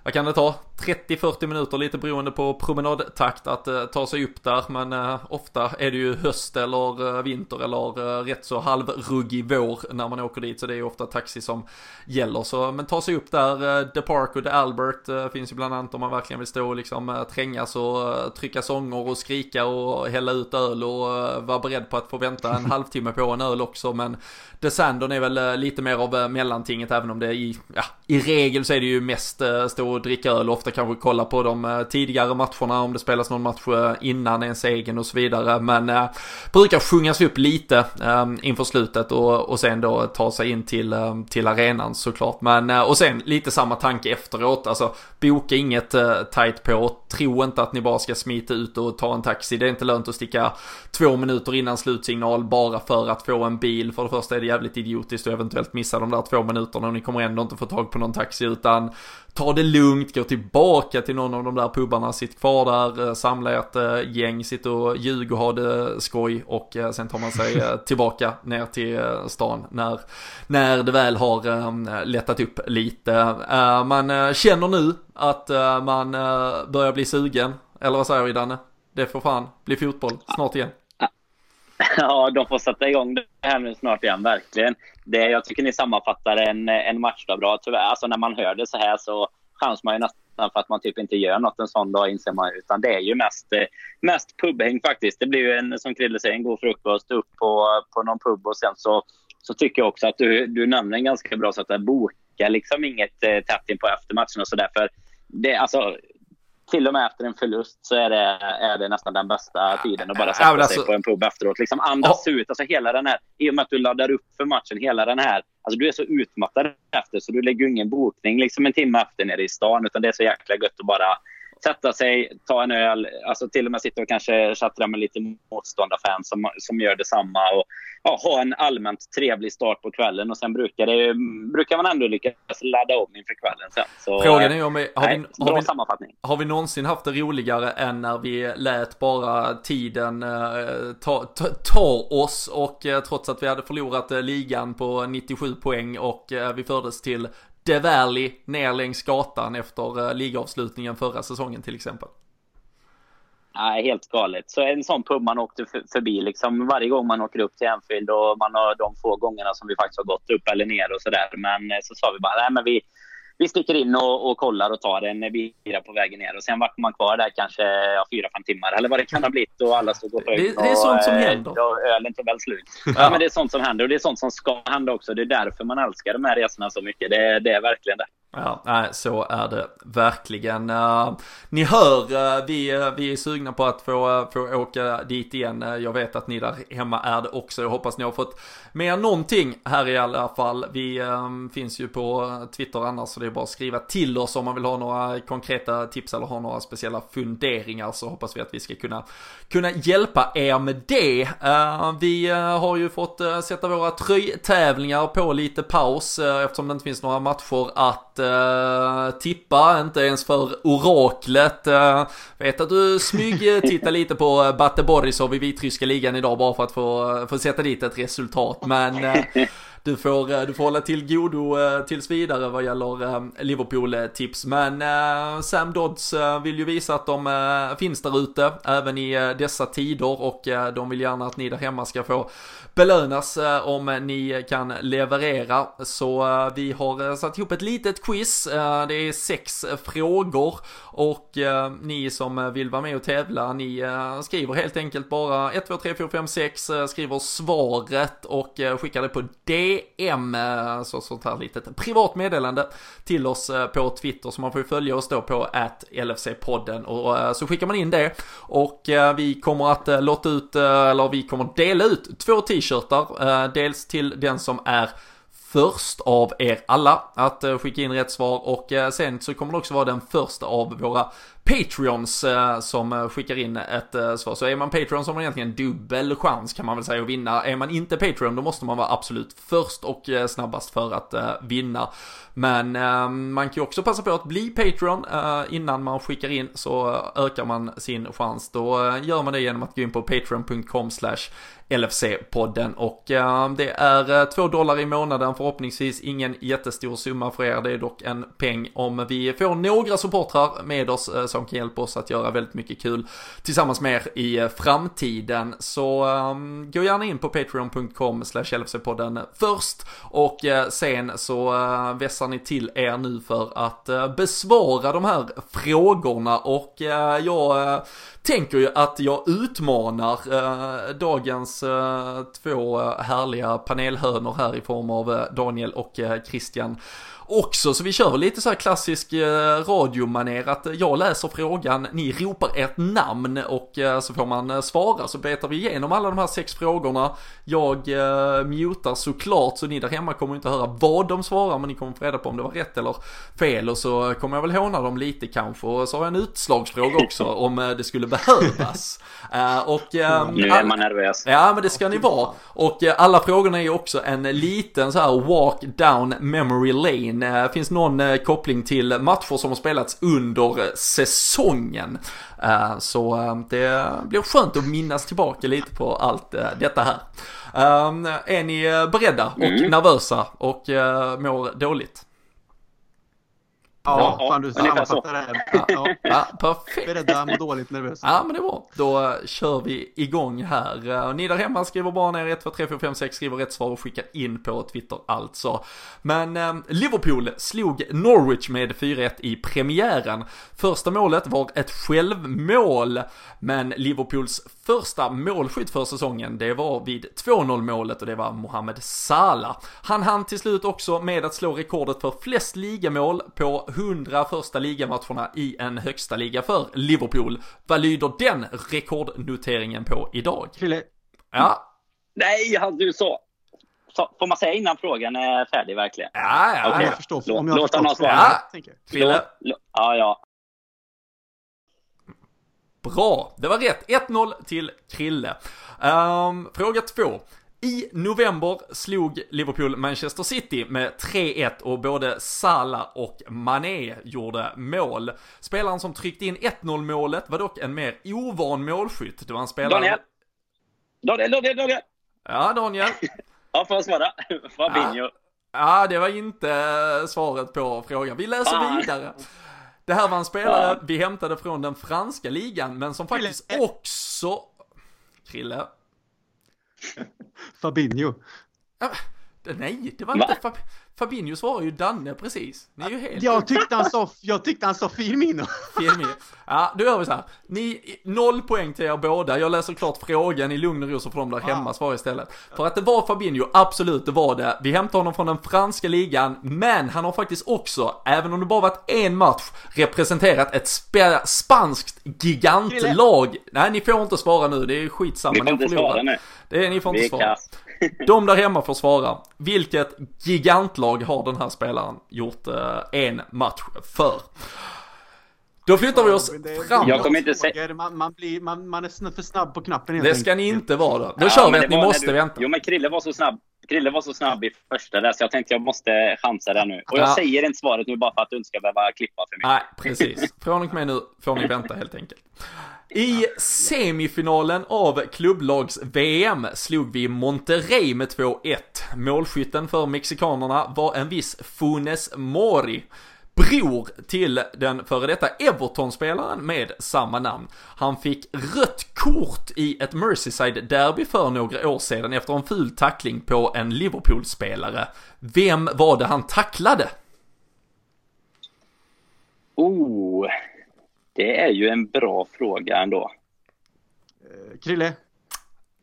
vad kan det ta? 30-40 minuter lite beroende på promenadtakt att uh, ta sig upp där. Men uh, ofta är det ju höst eller uh, vinter eller rätt så halvruggig vår när man åker dit. Så det är ofta taxi som gäller. Så men ta sig upp där. The Park och The Albert finns ju bland annat om man verkligen vill stå och liksom trängas och trycka sånger och skrika och hälla ut öl och vara beredd på att få vänta en halvtimme på en öl också. Men The Sandon är väl lite mer av mellantinget även om det i, ja, i regel så är det ju mest stå och dricka öl ofta kanske kolla på de eh, tidigare matcherna om det spelas någon match eh, innan ens egen och så vidare. Men eh, brukar sjungas upp lite eh, inför slutet och, och sen då ta sig in till, eh, till arenan såklart. Men eh, och sen lite samma tanke efteråt. Alltså boka inget eh, tight på. Tro inte att ni bara ska smita ut och ta en taxi. Det är inte lönt att sticka två minuter innan slutsignal bara för att få en bil. För det första är det jävligt idiotiskt att eventuellt missa de där två minuterna och ni kommer ändå inte få tag på någon taxi utan ta det lugnt, gå tillbaka till någon av de där pubbarna, sitt kvar där, eh, samla ett eh, gäng, sitt och ljug och ha det skoj och eh, sen tar man sig tillbaka ner till stan när, när det väl har lättat upp lite. Man känner nu att man börjar bli sugen, eller vad säger vi Danne? Det får fan bli fotboll snart igen. Ja, de får sätta igång det här nu snart igen, verkligen. Det, jag tycker ni sammanfattar en, en matchdag bra. Tyvärr, alltså när man hör det så här så chansar man ju nästan för att man typ inte gör något en sån dag inser man Utan det är ju mest, eh, mest pubhäng faktiskt. Det blir ju en, som Krille säger, en god frukost upp på, på någon pub och sen så, så tycker jag också att du, du nämner en ganska bra sätt att boka liksom inget eh, tätt in på eftermatchen och sådär. För det, alltså, till och med efter en förlust så är det, är det nästan den bästa tiden att bara sätta ja, alltså, sig på en pub efteråt. Liksom andas oh. ut. Alltså hela den här, I och med att du laddar upp för matchen, hela den här... Alltså du är så utmattad efter så du lägger ingen bokning liksom en timme efter nere i stan. Utan det är så jäkla gött att bara sätta sig, ta en öl, alltså till och med sitta och kanske chattra med lite motståndarfans som, som gör detsamma. Och, ja, ha en allmänt trevlig start på kvällen och sen brukar, det, brukar man ändå lyckas ladda om inför kvällen sen. Så, Frågan är om vi, har, nej, vi, har, vi, sammanfattning. har vi någonsin haft det roligare än när vi lät bara tiden uh, ta, ta, ta, oss och uh, trots att vi hade förlorat uh, ligan på 97 poäng och vi fördes till The Valley ner längs gatan efter eh, ligavslutningen förra säsongen till exempel. Nej, helt galet. Så en sån pub man åkte förbi liksom varje gång man åker upp till Anfield och man har de få gångerna som vi faktiskt har gått upp eller ner och sådär. Men eh, så sa vi bara, nej men vi, vi sticker in och, och kollar och tar en bira på vägen ner. Och sen vart man kvar där kanske ja, fyra, fem timmar eller vad det kan ha blivit och alla stod och det, det är sånt som händer. Och ölen tog väl slut. Ja. ja. men det är sånt som händer och det är sånt som ska hända också. Det är därför man älskar de här resorna så mycket. Det, det är verkligen det. Ja, nej, så är det verkligen. Eh, ni hör, eh, vi, eh, vi är sugna på att få, få åka dit igen. jag vet att ni där hemma är det också. Jag hoppas ni har fått med någonting här i alla fall. Vi ehm, finns ju på Twitter annars så det är bara att skriva till oss om man vill ha några konkreta tips eller ha några speciella funderingar så hoppas vi att vi ska kunna, kunna hjälpa er med det. vi har ju fått sätta våra tröjtävlingar på lite paus eftersom det inte finns några matcher att Eh, tippa, inte ens för oraklet. Uh, vet att du smyg eh, titta lite på Batte Borisov i vitryska ligan idag bara för att få, få sätta dit ett resultat. Men du får, eh, du får hålla till godo eh, tills vidare vad gäller eh, Liverpool-tips. Men Sam Dodds vill ju visa att de finns där ute även i dessa tider och de vill gärna att ni där hemma ska få belönas om ni kan leverera. Så vi har satt ihop ett litet quiz. Det är sex frågor och ni som vill vara med och tävla, ni skriver helt enkelt bara 1, 2, 3, 4, 5, 6, skriver svaret och skickar det på D DM, eh, så sånt här litet privat meddelande till oss eh, på Twitter så man får ju följa oss då på at LFC-podden och eh, så skickar man in det. Och vi kommer att lotta ut, eller vi kommer dela ut två t-shirtar, dels till den som är först av er alla att skicka in rätt svar. Och sen så kommer det också vara den första av våra Patreons eh, som eh, skickar in ett eh, svar. Så är man Patreon så har man egentligen dubbel chans kan man väl säga att vinna. Är man inte Patreon då måste man vara absolut först och snabbast för att vinna. Men ehm, man kan ju också passa på att bli Patreon innan man skickar in så ökar man sin chans. Då gör man det genom att gå in på patreon.com slash LFC-podden och eh, det är äh, två dollar i månaden. Förhoppningsvis ingen jättestor summa för er. Det är dock en peng. Om vi får några supportrar med oss eh, som kan hjälpa oss att göra väldigt mycket kul tillsammans med er i framtiden. Så ehm, gå gärna in på patreon.com slash LFC-podden först. Och sen så vässar ni till er nu för att besvara de här frågorna. Och jag tänker ju att jag utmanar dagens dagens eh, två eh, härliga panelhönor här i form av eh, Daniel och eh, Christian också. Så vi kör lite så här klassisk eh, radiomaner att jag läser frågan, ni ropar ert namn och eh, så får man eh, svara. Så betar vi igenom alla de här sex frågorna. Jag eh, mutar såklart så ni där hemma kommer inte höra vad de svarar men ni kommer få reda på om det var rätt eller fel och så kommer jag väl håna dem lite kanske och så har jag en utslagsfråga också om eh, det skulle behövas. Uh, och, uh, nu är man nervös. Ja men det ska ni vara. Och alla frågorna är också en liten så här walk down memory lane in. Eh, finns någon eh, koppling till matcher som har spelats under säsongen. Eh, så det blir skönt att minnas tillbaka lite på allt detta här. Är ni beredda och mm. nervösa och mår dåligt? Ja, ja fan du sammanfattar det. Ja, ja. ja, perfekt. Beredda, må dåligt, nervös. Ja, men det är bra. Då kör vi igång här. Ni där hemma skriver bara ner 1, 2, 3, 4, 5, 6, skriver rätt svar och skickar in på Twitter alltså. Men eh, Liverpool slog Norwich med 4-1 i premiären. Första målet var ett självmål, men Liverpools första målskytt för säsongen, det var vid 2-0 målet och det var Mohamed Salah. Han hann till slut också med att slå rekordet för flest ligamål på 100 första ligamatcherna i en högsta liga för Liverpool. Vad lyder den rekordnoteringen på idag? Krille. Ja. Nej, du så. Får man säga innan frågan är färdig verkligen? Ja, ja. Okay. Jag förstår. Om jag Låt honom svara. Ja. Ja, ja. Bra, det var rätt. 1-0 till Krille. Um, fråga 2. I november slog Liverpool Manchester City med 3-1 och både Salah och Mané gjorde mål. Spelaren som tryckte in 1-0 målet var dock en mer ovan målskytt. Det var en spelare... Daniel! Daniel, Daniel, Daniel! Ja, Daniel. ja, får jag svara? Fabinho. Ja. ja, det var inte svaret på frågan. Vi läser ah. vidare. Det här var en spelare ja. vi hämtade från den franska ligan, men som faktiskt också... Krille? Fabinho. Nej, det var Va? inte Fab Fabinho svarade ju Danne precis. Ni är ju helt... Jag tyckte han sa, jag tyckte han sa Firmino. Firmino. Ja, då gör vi så här. Ni, noll poäng till er båda. Jag läser klart frågan i lugn och ro så får de där hemma ah. svara istället. För att det var Fabinho, absolut det var det. Vi hämtar honom från den franska ligan, men han har faktiskt också, även om det bara varit en match, representerat ett sp spanskt gigantlag. Nej, ni får inte svara nu, det är skitsamma. Ni får inte svara nu. Det är, ni får inte svara. De där hemma får svara. Vilket gigantlag har den här spelaren gjort eh, en match för? Då flyttar vi oss framåt. Jag kommer inte säga... Man, man, blir, man, man är för snabb på knappen Det ska ni inte vara då. Då ja, kör vi att ni måste du... vänta. Jo men Krille var så snabb. Krille var så snabb i första där så jag tänkte jag måste chansa där nu. Och jag ja. säger inte svaret nu bara för att du inte ska behöva klippa för mycket. Nej, precis. Från och med nu får ni vänta helt enkelt. I semifinalen av klubblags-VM slog vi Monterrey med 2-1. Målskytten för mexikanerna var en viss Funes Mori bror till den före detta Everton-spelaren med samma namn. Han fick rött kort i ett Merseyside-derby för några år sedan efter en ful tackling på en Liverpool-spelare. Vem var det han tacklade? Oh, det är ju en bra fråga ändå. Eh, Krille?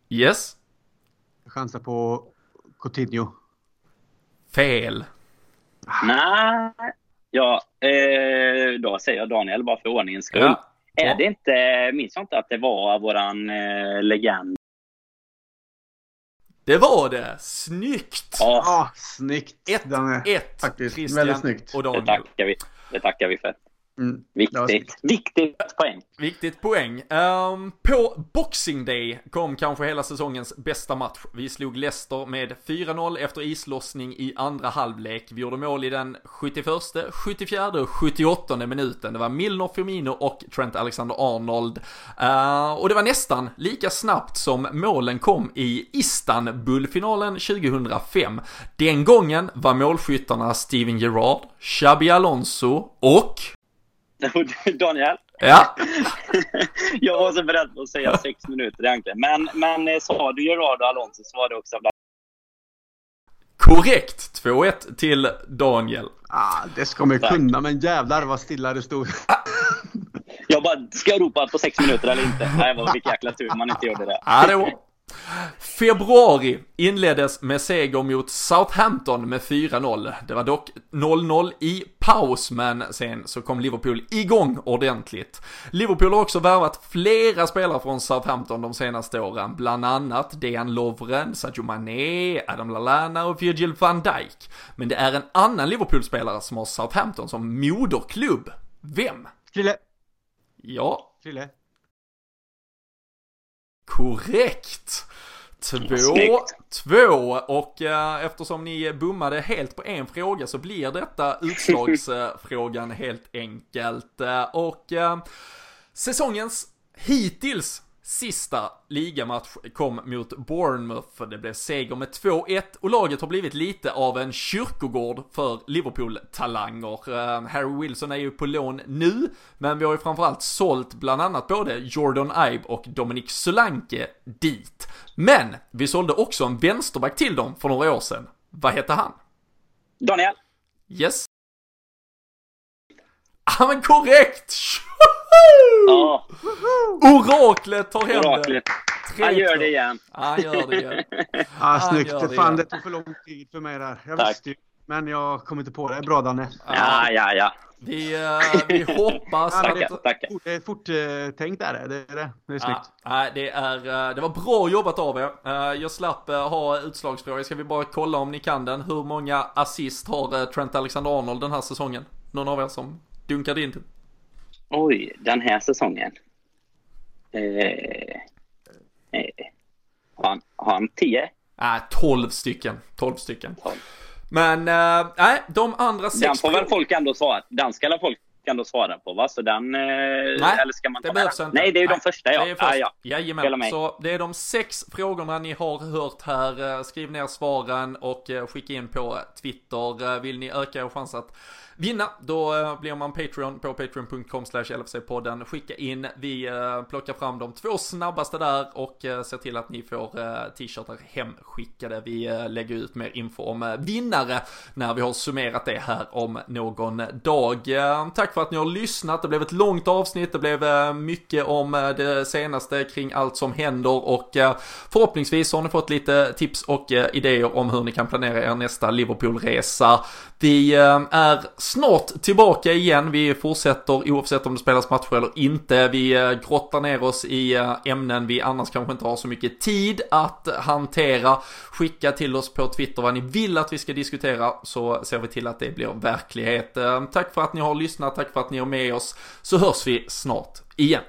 Yes? Jag chansar på Coutinho. Fel. Nej, ja, eh, då säger jag Daniel bara för ordningens skull. Ja. Är ja. det inte, minns jag inte att det var våran eh, legend? Det var det! Snyggt! Ja, ah, snyggt! 1-1 faktiskt Christian väldigt snyggt. och Daniel. Det tackar vi, det tackar vi för. Mm. Viktigt. Viktigt poäng. Viktigt poäng. Um, på Boxing Day kom kanske hela säsongens bästa match. Vi slog Leicester med 4-0 efter islossning i andra halvlek. Vi gjorde mål i den 71, 74 och 78 minuten. Det var Milner, Firmino och Trent Alexander-Arnold. Uh, och det var nästan lika snabbt som målen kom i Istanbul-finalen 2005. Den gången var målskyttarna Steven Gerrard, Xabi Alonso och Daniel? Ja. jag var så beredd på att säga sex minuter egentligen. Men, men eh, sa du Gerard och Alonso så var det också Korrekt! 2-1 till Daniel. Ah, det ska man ju kunna, men jävlar vad stilla det stod. jag bara, ska jag ropa på sex minuter eller inte? Nej, vad vilken jäkla tur man inte gjorde det. Ja, det var Februari inleddes med seger mot Southampton med 4-0. Det var dock 0-0 i paus, men sen så kom Liverpool igång ordentligt. Liverpool har också värvat flera spelare från Southampton de senaste åren, bland annat Dejan Lovren, Sadio Mané, Adam Lallana och Virgil van Dijk. Men det är en annan Liverpool-spelare som har Southampton som moderklubb. Vem? Krille. Ja. Krille. Korrekt! Två, två och äh, eftersom ni bummade helt på en fråga så blir detta utslagsfrågan helt enkelt. Eh, och äh, säsongens hittills sista ligamatch kom mot Bournemouth. Det blev seger med 2-1 och laget har blivit lite av en kyrkogård för Liverpool-talanger. Uh, Harry Wilson är ju på lån nu, men vi har ju framförallt sålt bland annat både Jordan Ibe och Dominic Solanke dit. Men vi sålde också en vänsterback till dem för några år sedan. Vad hette han? Daniel. Yes. Ja men korrekt! Ja. Oraklet tar hem Oraklet. det. Han gör det igen. Han gör det igen. Ja, snyggt. Det Fan, det tog för lång tid för mig där. Jag Tack. visste ju. Men jag kom inte på det. Bra Danne. Ja, ja, ja. Vi, uh, vi hoppas tackar. Det är fort uh, tänkt är det. Det är det. Det är snyggt. Ja, det, är, uh, det var bra jobbat av er. Jag slapp ha utslagsfråga. Ska vi bara kolla om ni kan den. Hur många assist har Trent Alexander-Arnold den här säsongen? Någon av er som dunkade in? Oj, den här säsongen. Eh, eh, har, han, har han tio? Nej, äh, tolv stycken. Tolv stycken. 12. Men, eh, nej, äh, de andra sex... Den får väl folk ändå svara Den ska folk ändå svara på va? Så den... Eh, nej, eller ska man det behövs inte. Nej, det är ju de första ja. Det är först. Ah, ja. Jajamän, så det är de sex frågorna ni har hört här. Eh, skriv ner svaren och eh, skicka in på Twitter. Vill ni öka er chans att vinna, då eh, blir man Patreon på patreon.com slash LFC-podden. Skicka in, vi eh, plockar fram de två snabbaste där och eh, ser till att ni får t-shirtar hemskickade. Vi lägger ut mer info om vinnare när vi har summerat det här om någon dag. Tack för att ni har lyssnat, det blev ett långt avsnitt, det blev mycket om det senaste kring allt som händer och förhoppningsvis har ni fått lite tips och idéer om hur ni kan planera er nästa Liverpool-resa. Vi eh, är snart tillbaka igen. Vi fortsätter oavsett om det spelas matcher eller inte. Vi eh, grottar ner oss i eh, ämnen vi annars kanske inte har så mycket tid att hantera. Skicka till oss på Twitter vad ni vill att vi ska diskutera så ser vi till att det blir verklighet. Tack för att ni har lyssnat, tack för att ni är med oss. Så hörs vi snart igen.